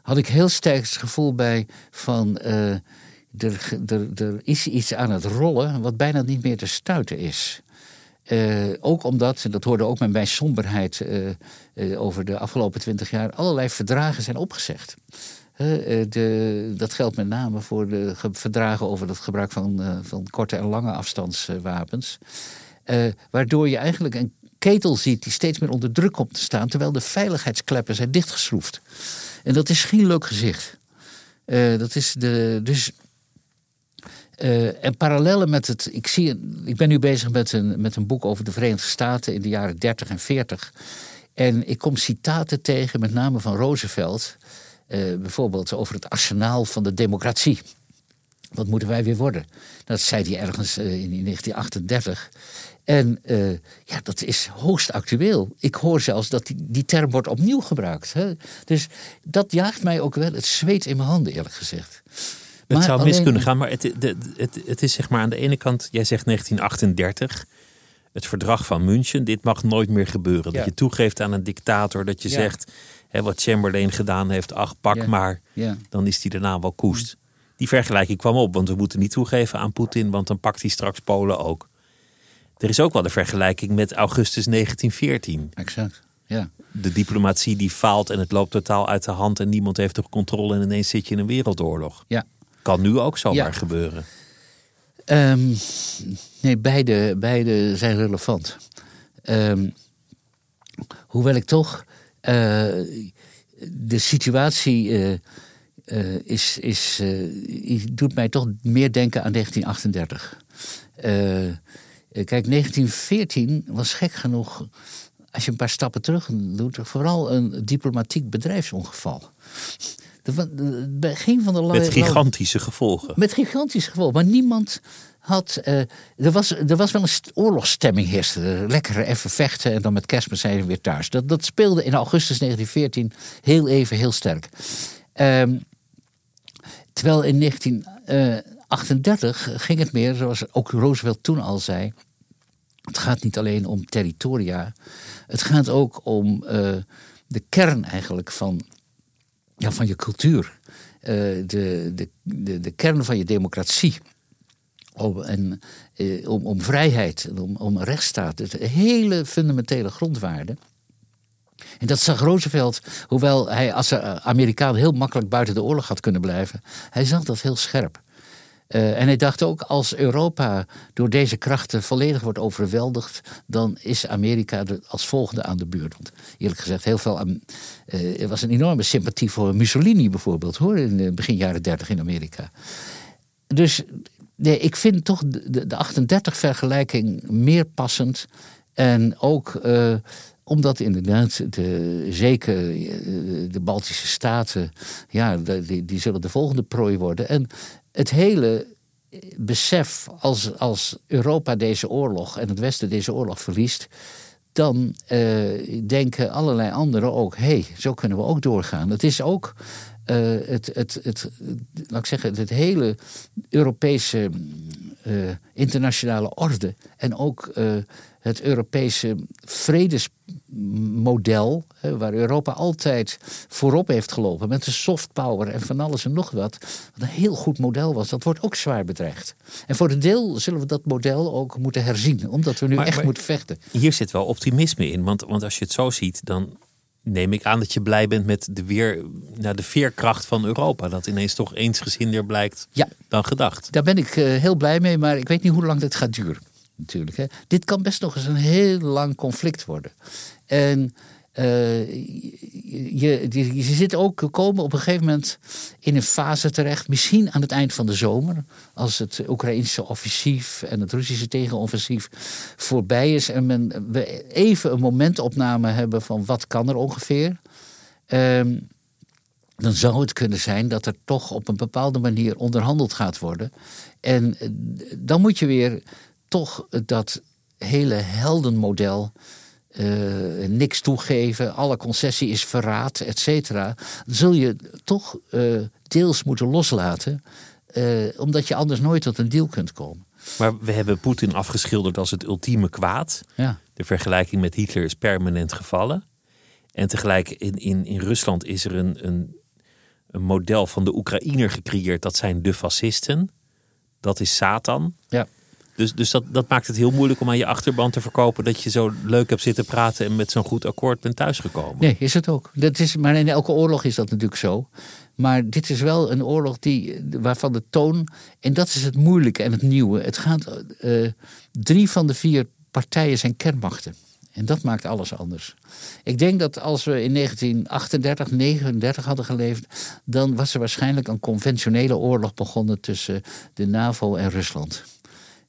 Had ik heel sterk het gevoel bij van. Er, er, er is iets aan het rollen wat bijna niet meer te stuiten is. Uh, ook omdat, en dat hoorde ook met mijn somberheid uh, uh, over de afgelopen twintig jaar, allerlei verdragen zijn opgezegd. De, dat geldt met name voor de verdragen over het gebruik van, van korte en lange afstandswapens. waardoor je eigenlijk een ketel ziet die steeds meer onder druk komt te staan, terwijl de veiligheidskleppen zijn dichtgeschroefd. En dat is geen leuk gezicht. dat is de, dus uh, en parallellen met het. Ik, zie, ik ben nu bezig met een, met een boek over de Verenigde Staten in de jaren 30 en 40. En ik kom citaten tegen, met name van Roosevelt. eh, bijvoorbeeld over het arsenaal van de democratie. Wat moeten wij weer worden? Dat zei hij ergens eh, in, in 1938. En eh, ja, dat is hoogst actueel. Ik hoor zelfs dat die, die term wordt opnieuw gebruikt. Hè? Dus dat jaagt mij ook wel het zweet in mijn handen, eerlijk gezegd. Het Maar zou mis alleen- kunnen gaan, maar het, het, het is zeg maar aan de ene kant, jij zegt 1938, het verdrag van München, dit mag nooit meer gebeuren. Ja. Dat je toegeeft aan een dictator, dat je Ja. zegt, hè, wat Chamberlain gedaan heeft, ach pak Ja. maar, dan is die daarna wel koest. Die vergelijking kwam op, want we moeten niet toegeven aan Poetin, want dan pakt hij straks Polen ook. Er is ook wel de vergelijking met augustus 1914. Exact. Ja. De diplomatie die faalt en het loopt totaal uit de hand en niemand heeft de controle en ineens zit je in een wereldoorlog. ja. Kan nu ook zomaar Ja. gebeuren. Ehm, nee, beide, beide zijn relevant. Ehm, hoewel ik toch eh, de situatie eh, eh, is, is, doet mij toch meer denken aan 1938. Eh, eh, kijk, 1914 was gek genoeg, als je een paar stappen terug doet, vooral een diplomatiek bedrijfsongeval. Wa- Bij geen van de Met gigantische gevolgen. met gigantisch gevolg. Maar niemand had. eh, er, was, er was wel een st- oorlogsstemming heerste. Lekker even vechten en dan met kerstmis zijn we weer thuis. Dat, dat speelde in augustus 1914 heel even heel sterk. Ehm, terwijl in 1938 ging het meer, zoals ook Roosevelt toen al zei. Het gaat niet alleen om territoria. Het gaat ook om eh, de kern eigenlijk van ja, van je cultuur. Eh, de, de, de, de kern van je democratie. Om, en, eh, om, om vrijheid, om, om rechtsstaat. Het hele fundamentele grondwaarden. En dat zag Roosevelt, hoewel hij als Amerikaan heel makkelijk buiten de oorlog had kunnen blijven. Hij zag dat heel scherp. Eh, en hij dacht ook, als Europa door deze krachten volledig wordt overweldigd, dan is Amerika er als volgende aan de beurt. Want eerlijk gezegd, heel veel. eh, er was een enorme sympathie voor Mussolini bijvoorbeeld, hoor, in de begin jaren 30 in Amerika. Dus nee, ik vind toch de, de, de 38-vergelijking meer passend. En ook eh, omdat inderdaad, de, zeker de Baltische Staten, ja, de- die, die zullen de volgende prooi worden. En het hele besef, als, als Europa deze oorlog en het Westen deze oorlog verliest, dan eh, denken allerlei anderen ook: hé, hey, zo kunnen we ook doorgaan. Het is ook eh, het, het, het, laat ik zeggen, het hele Europese eh, internationale orde en ook eh, het Europese vredesmodel, waar Europa altijd voorop heeft gelopen met de soft power en van alles en nog wat, wat een heel goed model was, dat wordt ook zwaar bedreigd. En voor een deel zullen we dat model ook moeten herzien, omdat we nu Maar- echt maar- moeten vechten. Hier zit wel optimisme in. Want, want als je het zo ziet, dan neem ik aan dat je blij bent met de, weer, nou, de veerkracht van Europa. Dat ineens toch eensgezinder blijkt Ja. dan gedacht. Daar ben ik eh, heel blij mee, maar ik weet niet hoe lang dit gaat duren. Natuurlijk. Dit kan best nog eens een heel lang conflict worden. En eh, je, je, je zit ook komen op een gegeven moment in een fase terecht, misschien aan het eind van de zomer, als het Oekraïnse offensief en het Russische tegenoffensief voorbij is en men, we even een momentopname hebben van wat kan er ongeveer. Ehm, dan zou het kunnen zijn dat er toch op een bepaalde manier onderhandeld gaat worden. En eh, dan moet je weer toch dat hele heldenmodel. eh, niks toegeven, alle concessie is verraad, et cetera. Zul je toch eh, deels moeten loslaten, eh, omdat je anders nooit tot een deal kunt komen. Maar we hebben Poetin afgeschilderd als het ultieme kwaad. Ja, De vergelijking met Hitler is permanent gevallen. En tegelijk in, in, in Rusland is er een, een, een model van de Oekraïner gecreëerd. Dat zijn de fascisten. Dat is Satan. ja. Dus, dus dat, dat maakt het heel moeilijk om aan je achterban te verkopen dat je zo leuk hebt zitten praten en met zo'n goed akkoord bent thuisgekomen. Nee, is het ook. Dat is, maar in elke oorlog is dat natuurlijk zo. Maar dit is wel een oorlog die, waarvan de toon. En dat is het moeilijke en het nieuwe. Het gaat. eh, drie van de vier partijen zijn kernmachten. En dat maakt alles anders. Ik denk dat als we in 1938, 39 hadden geleefd. dan was er waarschijnlijk een conventionele oorlog begonnen tussen de NAVO en Rusland.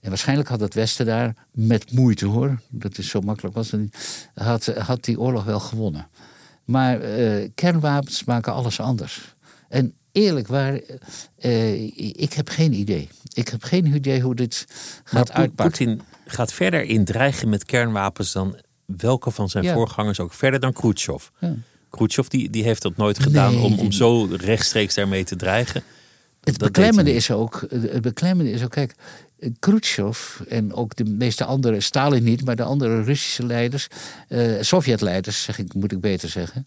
En waarschijnlijk had het Westen daar met moeite hoor, dat is zo makkelijk was het niet, had, had die oorlog wel gewonnen. Maar uh, kernwapens maken alles anders. En eerlijk waar, uh, ik heb geen idee. Ik heb geen idee hoe dit gaat uitpakken. Poetin gaat verder in dreigen met kernwapens dan welke van zijn voorgangers ook. Verder dan Khrushchev. Ja. Khrushchev die, die heeft dat nooit gedaan om, om zo rechtstreeks daarmee te dreigen. Het beklemmende, is ook, het beklemmende is ook, kijk, Khrushchev en ook de meeste andere, Stalin niet, maar de andere Russische leiders, uh, Sovjetleiders, zeg ik, moet ik beter zeggen,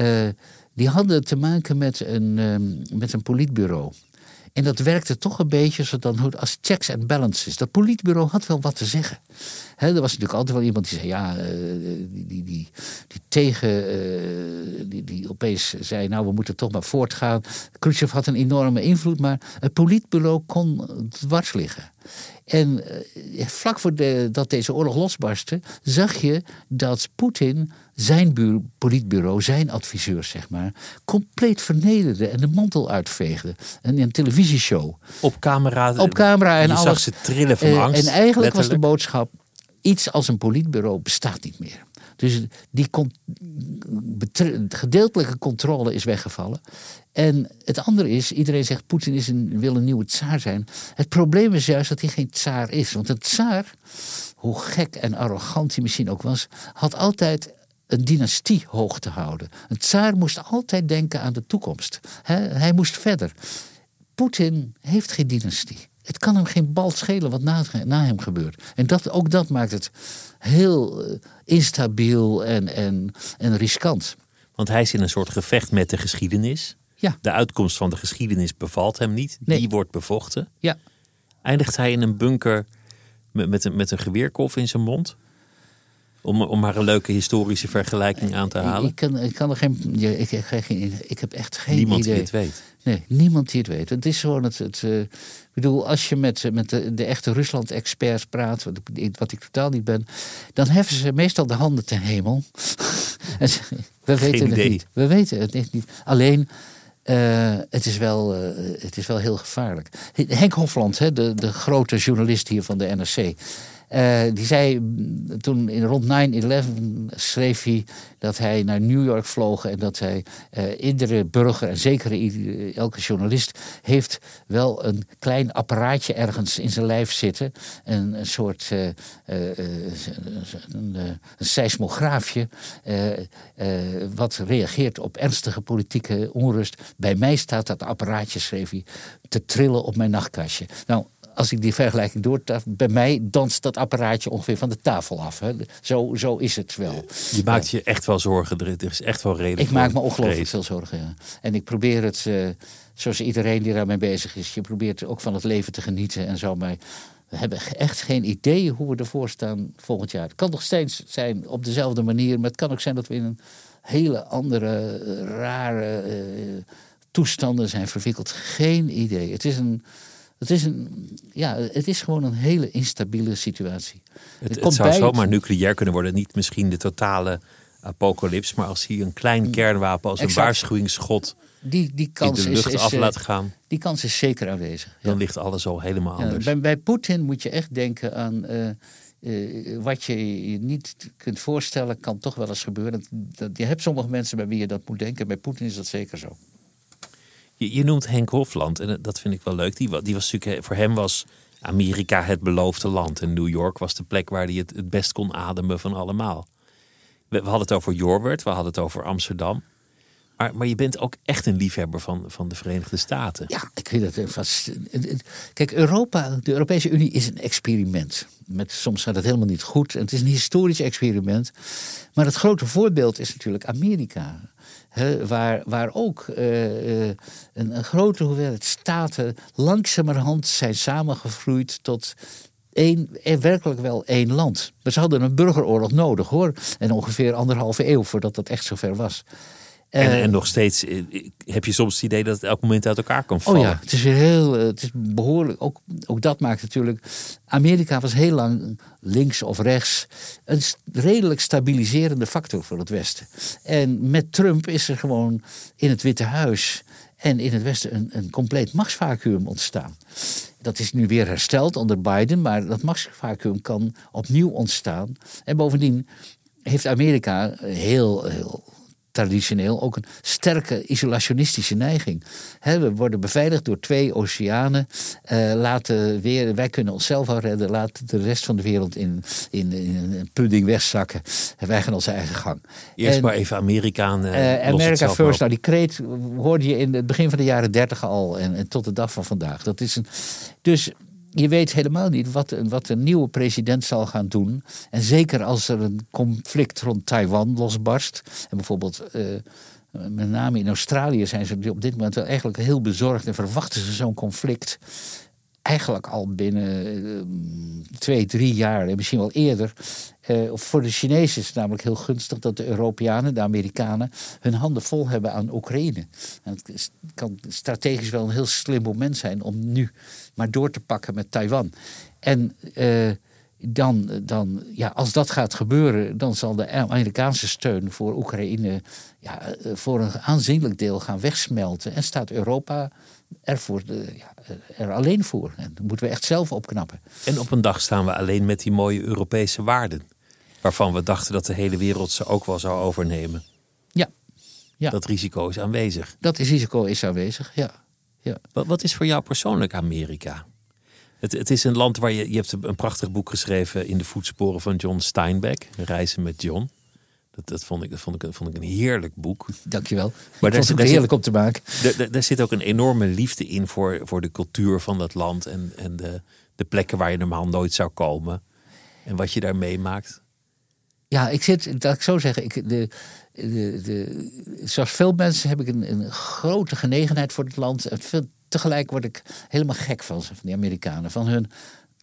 uh, die hadden te maken met een, um, met een politbureau. En dat werkte toch een beetje als checks and balances. Dat politbureau had wel wat te zeggen. He, er was natuurlijk altijd wel iemand die zei: ja, uh, die, die, die, die, tegen. Uh, die, die opeens zei: nou, we moeten toch maar voortgaan. Khrushchev had een enorme invloed, maar het politbureau kon dwars liggen. En uh, vlak voordat de, deze oorlog losbarstte, zag je dat Poetin zijn buur, politbureau, zijn adviseurs, zeg maar, compleet vernederde en de mantel uitveegde. En in een televisieshow. Op camera. Op camera en je alles. zag ze trillen van uh, angst. En eigenlijk was de boodschap: iets als een politbureau bestaat niet meer. Dus die gedeeltelijke controle is weggevallen. En het andere is, iedereen zegt Poetin is een, wil een nieuwe tsaar zijn. Het probleem is juist dat hij geen tsaar is. Want een tsaar, hoe gek en arrogant hij misschien ook was, had altijd een dynastie hoog te houden. Een tsaar moest altijd denken aan de toekomst. hij moest verder. Poetin heeft geen dynastie. Het kan hem geen bal schelen wat na, na hem gebeurt. En dat, ook dat maakt het heel uh, instabiel en, en, en riskant. Want hij is in een soort gevecht met de geschiedenis. Ja. De uitkomst van de geschiedenis bevalt hem niet. Nee. Die wordt bevochten. Ja. Eindigt hij in een bunker met, met, een, met een geweerkolf in zijn mond? Om, om maar een leuke historische vergelijking aan te halen. Ik, kan, ik kan er geen. Ik, ik, ik, ik heb echt geen niemand idee. die het weet. Nee, niemand die het weet. Het is gewoon het. het uh, ik bedoel, als je met, met de, de echte Rusland-experts praat, wat ik, wat ik totaal niet ben, dan heffen ze meestal de handen ten hemel. *laughs* we weten het niet. We weten het echt niet. Alleen. Uh, het, is wel, uh, het is wel heel gevaarlijk. Henk Hofland, hè, de, de grote journalist hier van de NRC. Uh, die zei toen in rond 9-11 schreef hij dat hij naar New York vloog en dat hij uh, iedere burger en zeker elke journalist heeft wel een klein apparaatje ergens in zijn lijf zitten. Een, soort uh, een, seismograafje wat reageert op ernstige politieke onrust. Bij mij staat dat apparaatje, schreef hij, te trillen op mijn nachtkastje. Nou, als ik die vergelijking doortaf, bij mij danst dat apparaatje ongeveer van de tafel af. Hè. Zo, zo is het wel. Je maakt je echt wel zorgen. Er is echt wel reden Ik maak me ongelooflijk veel zorgen. Ja. En ik probeer het, uh, zoals iedereen die daarmee bezig is, je probeert ook van het leven te genieten en zo. Maar we hebben echt geen idee hoe we ervoor staan volgend jaar. Het kan nog steeds zijn op dezelfde manier, maar het kan ook zijn dat we in een hele andere, rare uh, toestanden zijn verwikkeld. Geen idee. Het is een. Het is, een, ja, het is gewoon een hele instabiele situatie. Het, het, het zou zomaar het... nucleair kunnen worden. Niet misschien de totale apocalyps, maar als hij een klein kernwapen als exact. een waarschuwingsschot die, die kans in de lucht is, is, af laat gaan. Die kans is zeker aanwezig. Dan ja. ligt alles al helemaal anders. Ja, bij bij Poetin moet je echt denken aan. Uh, uh, wat je je niet kunt voorstellen, kan toch wel eens gebeuren. Dat, je hebt sommige mensen bij wie je dat moet denken. Bij Poetin is dat zeker zo. Je, je, noemt Henk Hofland en dat vind ik wel leuk. Die, die was voor hem was Amerika het beloofde land. En New York was de plek waar hij het, het best kon ademen van allemaal. We, hadden het over Jorwert, we hadden het over Amsterdam. Maar, je bent ook echt een liefhebber van, van de Verenigde Staten. Ja, ik vind het vast. Kijk, Europa, de Europese Unie is een experiment. Met, soms gaat het helemaal niet goed. En het is een historisch experiment. Maar het grote voorbeeld is natuurlijk Amerika. Waar, waar ook uh, een, een, grote hoeveelheid staten langzamerhand zijn samengegroeid tot één, werkelijk wel één land. Maar ze hadden een burgeroorlog nodig hoor. En ongeveer anderhalve eeuw voordat dat echt zover was. En, en, nog steeds heb je soms het idee dat het elk moment uit elkaar kan vallen. Oh ja, het is weer heel, het is behoorlijk. Ook, ook dat maakt natuurlijk. Amerika was heel lang links of rechts een redelijk stabiliserende factor voor het Westen. En met Trump is er gewoon in het Witte Huis en in het Westen een, een compleet machtsvacuum ontstaan. dat is nu weer hersteld onder Biden, maar dat machtsvacuum kan opnieuw ontstaan. En bovendien heeft Amerika heel, heel traditioneel ook een sterke isolationistische neiging. we worden beveiligd door twee oceanen. Uh, laten weer, wij kunnen onszelf al redden. Laat de rest van de wereld in, in, in een pudding wegzakken. En wij gaan onze eigen gang. Eerst maar even Amerikanen. Uh, America first. Nou, die kreet hoorde je in het begin van de jaren dertig al. En, en tot de dag van vandaag. Dat is een, dus je weet helemaal niet wat, wat een nieuwe president zal gaan doen. En zeker als er een conflict rond Taiwan losbarst. En bijvoorbeeld, uh, met name in Australië zijn ze op dit moment wel eigenlijk heel bezorgd en verwachten ze zo'n conflict. Eigenlijk al binnen uh, twee, drie jaar en misschien wel eerder. Uh, voor de Chinezen is het namelijk heel gunstig dat de Europeanen, de Amerikanen, hun handen vol hebben aan Oekraïne. En het kan strategisch wel een heel slim moment zijn om nu maar door te pakken met Taiwan. En uh, dan, dan, ja, als dat gaat gebeuren, dan zal de Amerikaanse steun voor Oekraïne ja, eh, voor een aanzienlijk deel gaan wegsmelten. En staat Europa er, voor de, ja, er alleen voor. En dat moeten we echt zelf opknappen. En op een dag staan we alleen met die mooie Europese waarden. Waarvan we dachten dat de hele wereld ze ook wel zou overnemen. Ja. ja. Dat risico is aanwezig. Dat risico is aanwezig, ja. Ja. Wat, wat is voor jou persoonlijk Amerika? Het, het, is een land waar je, je hebt een prachtig boek geschreven in de voetsporen van John Steinbeck, Reizen met John. Dat, dat, vond, ik, dat vond, ik, vond ik een heerlijk boek. Dankjewel. Maar dat is heerlijk om te maken. Daar zit ook een enorme liefde in voor, voor de cultuur van dat land en, en de, de plekken waar je normaal nooit zou komen. En wat je daar meemaakt. Ja, ik zit, dat ik zo zeggen, ik, de, de, de, zoals veel mensen heb ik een, een grote genegenheid voor het land. Veel, tegelijk word ik helemaal gek van van die Amerikanen. Van hun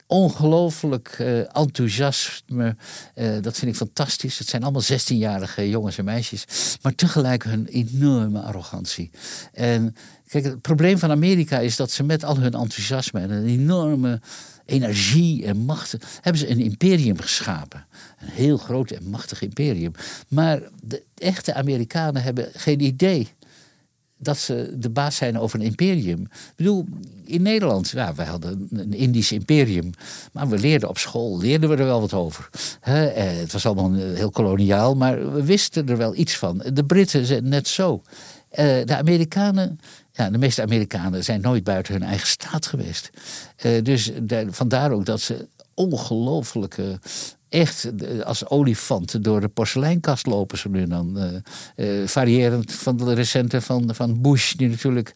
ongelooflijk uh, enthousiasme. Uh, dat vind ik fantastisch. Het zijn allemaal 16-jarige jongens en meisjes. Maar tegelijk hun enorme arrogantie. En kijk, het probleem van Amerika is dat ze met al hun enthousiasme en een enorme energie en macht. hebben ze een imperium geschapen. Een heel groot en machtig imperium. Maar de echte Amerikanen hebben geen idee dat ze de baas zijn over een imperium. Ik bedoel, in Nederland, ja, wij hadden een Indisch imperium. Maar we leerden op school, leerden we er wel wat over. Eh, het was allemaal heel koloniaal, maar we wisten er wel iets van. De Britten zijn net zo. Eh, de Amerikanen, ja, de meeste Amerikanen zijn nooit buiten hun eigen staat geweest. Uh, dus vandaar ook dat ze ongelooflijke echt als olifanten door de porseleinkast lopen ze nu dan. Uh, uh, variërend van de recente van, van Bush, die natuurlijk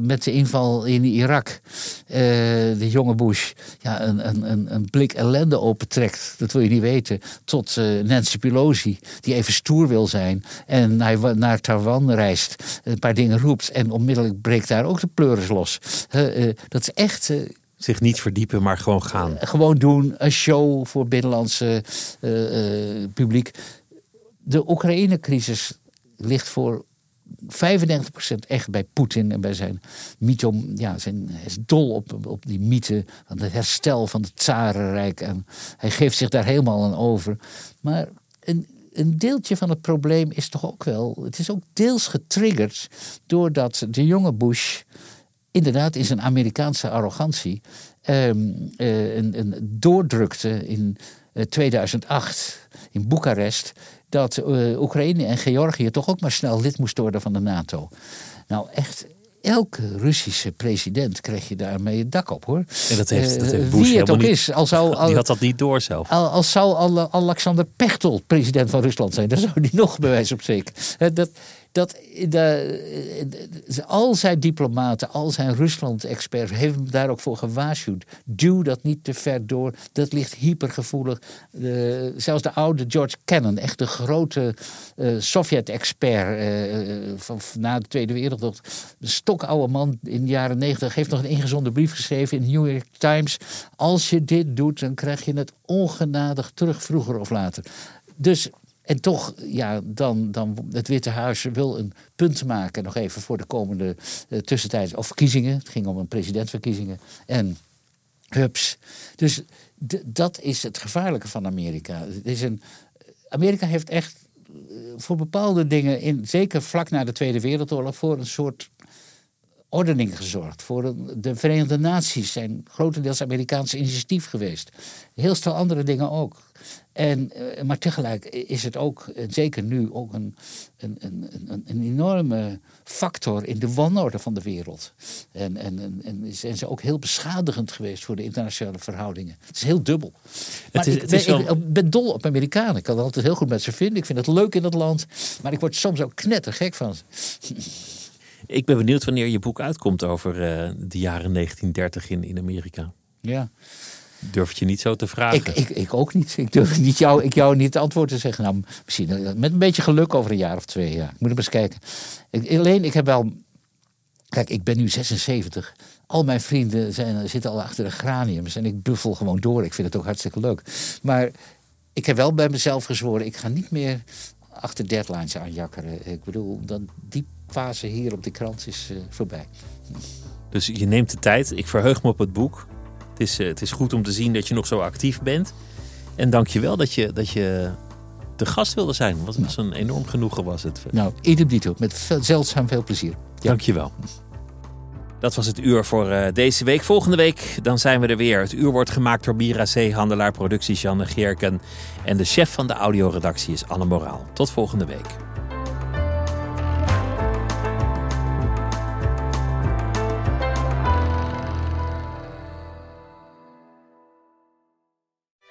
met de inval in Irak, de jonge Bush, ja, een, een, een blik ellende opentrekt. Dat wil je niet weten. Tot Nancy Pelosi, die even stoer wil zijn en naar, naar Taiwan reist, een paar dingen roept en onmiddellijk breekt daar ook de pleuris los. dat is echt zich niet verdiepen, maar gewoon gaan. Eh, gewoon doen, een show voor binnenlandse uh, publiek. De Oekraïne-crisis ligt voor 95% echt bij Poetin en bij zijn mythe. Ja, zijn, hij is dol op, op die mythe van het herstel van het Tsarenrijk. En hij geeft zich daar helemaal aan over. Maar een, een deeltje van het probleem is toch ook wel. Het is ook deels getriggerd doordat de jonge Bush inderdaad in zijn Amerikaanse arrogantie um, een, een doordrukte in 2008 eh, in Boekarest dat uh, Oekraïne en Georgië toch ook maar snel lid moest worden van de NATO. Nou, echt elke Russische president kreeg je daarmee het dak op hoor. En dat heeft, dat heeft Wie het ook is. Al zou, al, die had dat niet door zelf. Al, als zou Alexander Pechtel president van Rusland zijn, dan zou die nog bewijs op zeker. Dat, dat de, al zijn diplomaten, al zijn Rusland-experts hebben daar ook voor gewaarschuwd. Duw dat niet te ver door, dat ligt hypergevoelig. Zelfs de oude George Kennan, echt de grote uh, Sovjet-expert uh, van na de Tweede Wereldoorlog, de stokoude man in de jaren negentig, heeft nog een ingezonden brief geschreven in de New York Times. Als je dit doet, dan krijg je het ongenadig terug, vroeger of later. Dus en toch, ja, dan, dan het Witte Huis wil een punt maken, nog even voor de komende uh, tussentijd, of verkiezingen. Het ging om een presidentsverkiezingen. En hups. Dus dat is het gevaarlijke van Amerika. Het is een, Amerika heeft echt eh, voor bepaalde dingen, in, zeker vlak na de Tweede Wereldoorlog, voor een soort ordening gezorgd. Voor de Verenigde Naties zijn grotendeels Amerikaans initiatief geweest. Heel veel andere dingen ook. En, eh, maar tegelijk is het ook, zeker nu, ook een, een, een, een enorme factor in de wanorde van de wereld. En, en, en, zijn ze ook heel beschadigend geweest voor de internationale verhoudingen. Het is heel dubbel. Maar is, ik, ben, ik, ben, dol op Amerikanen. Ik kan het altijd heel goed met ze vinden. Ik vind het leuk in het land. Maar ik word soms ook knettergek van ze. *laughs* Ik ben benieuwd wanneer je boek uitkomt over uh, de jaren 1930 in, in Amerika. Ja. Durf je niet zo te vragen? Ik, ik, ik ook niet. Ik durf niet jou, ik jou niet het antwoord te zeggen. Nou, misschien eh, met een beetje geluk over een jaar of twee. Ja. Ik moet hem eens kijken. Ik, alleen, ik heb wel. Kijk, ik ben nu 76. Al mijn vrienden zijn, zitten al achter de graniums. En ik buffel gewoon door. Ik vind het ook hartstikke leuk. Maar ik heb wel bij mezelf gezworen. Ik ga niet meer achter deadlines aanjakkeren. Ik bedoel, dan die fase hier op de krant is uh, voorbij. Dus je neemt de tijd. Ik verheug me op het boek. Het is, uh, het is goed om te zien dat je nog zo actief bent. En dank je wel dat je, dat je de gast wilde zijn. Wat was een enorm genoegen was het. Nou, idem dito. Met veel, zeldzaam veel plezier. Ja. Dank je wel. Dat was het uur voor uh, deze week. Volgende week dan zijn we er weer. Het uur wordt gemaakt door Mira C. Handelaar Producties Janne Geerken. En de chef van de audioredactie is Anne Moraal. Tot volgende week.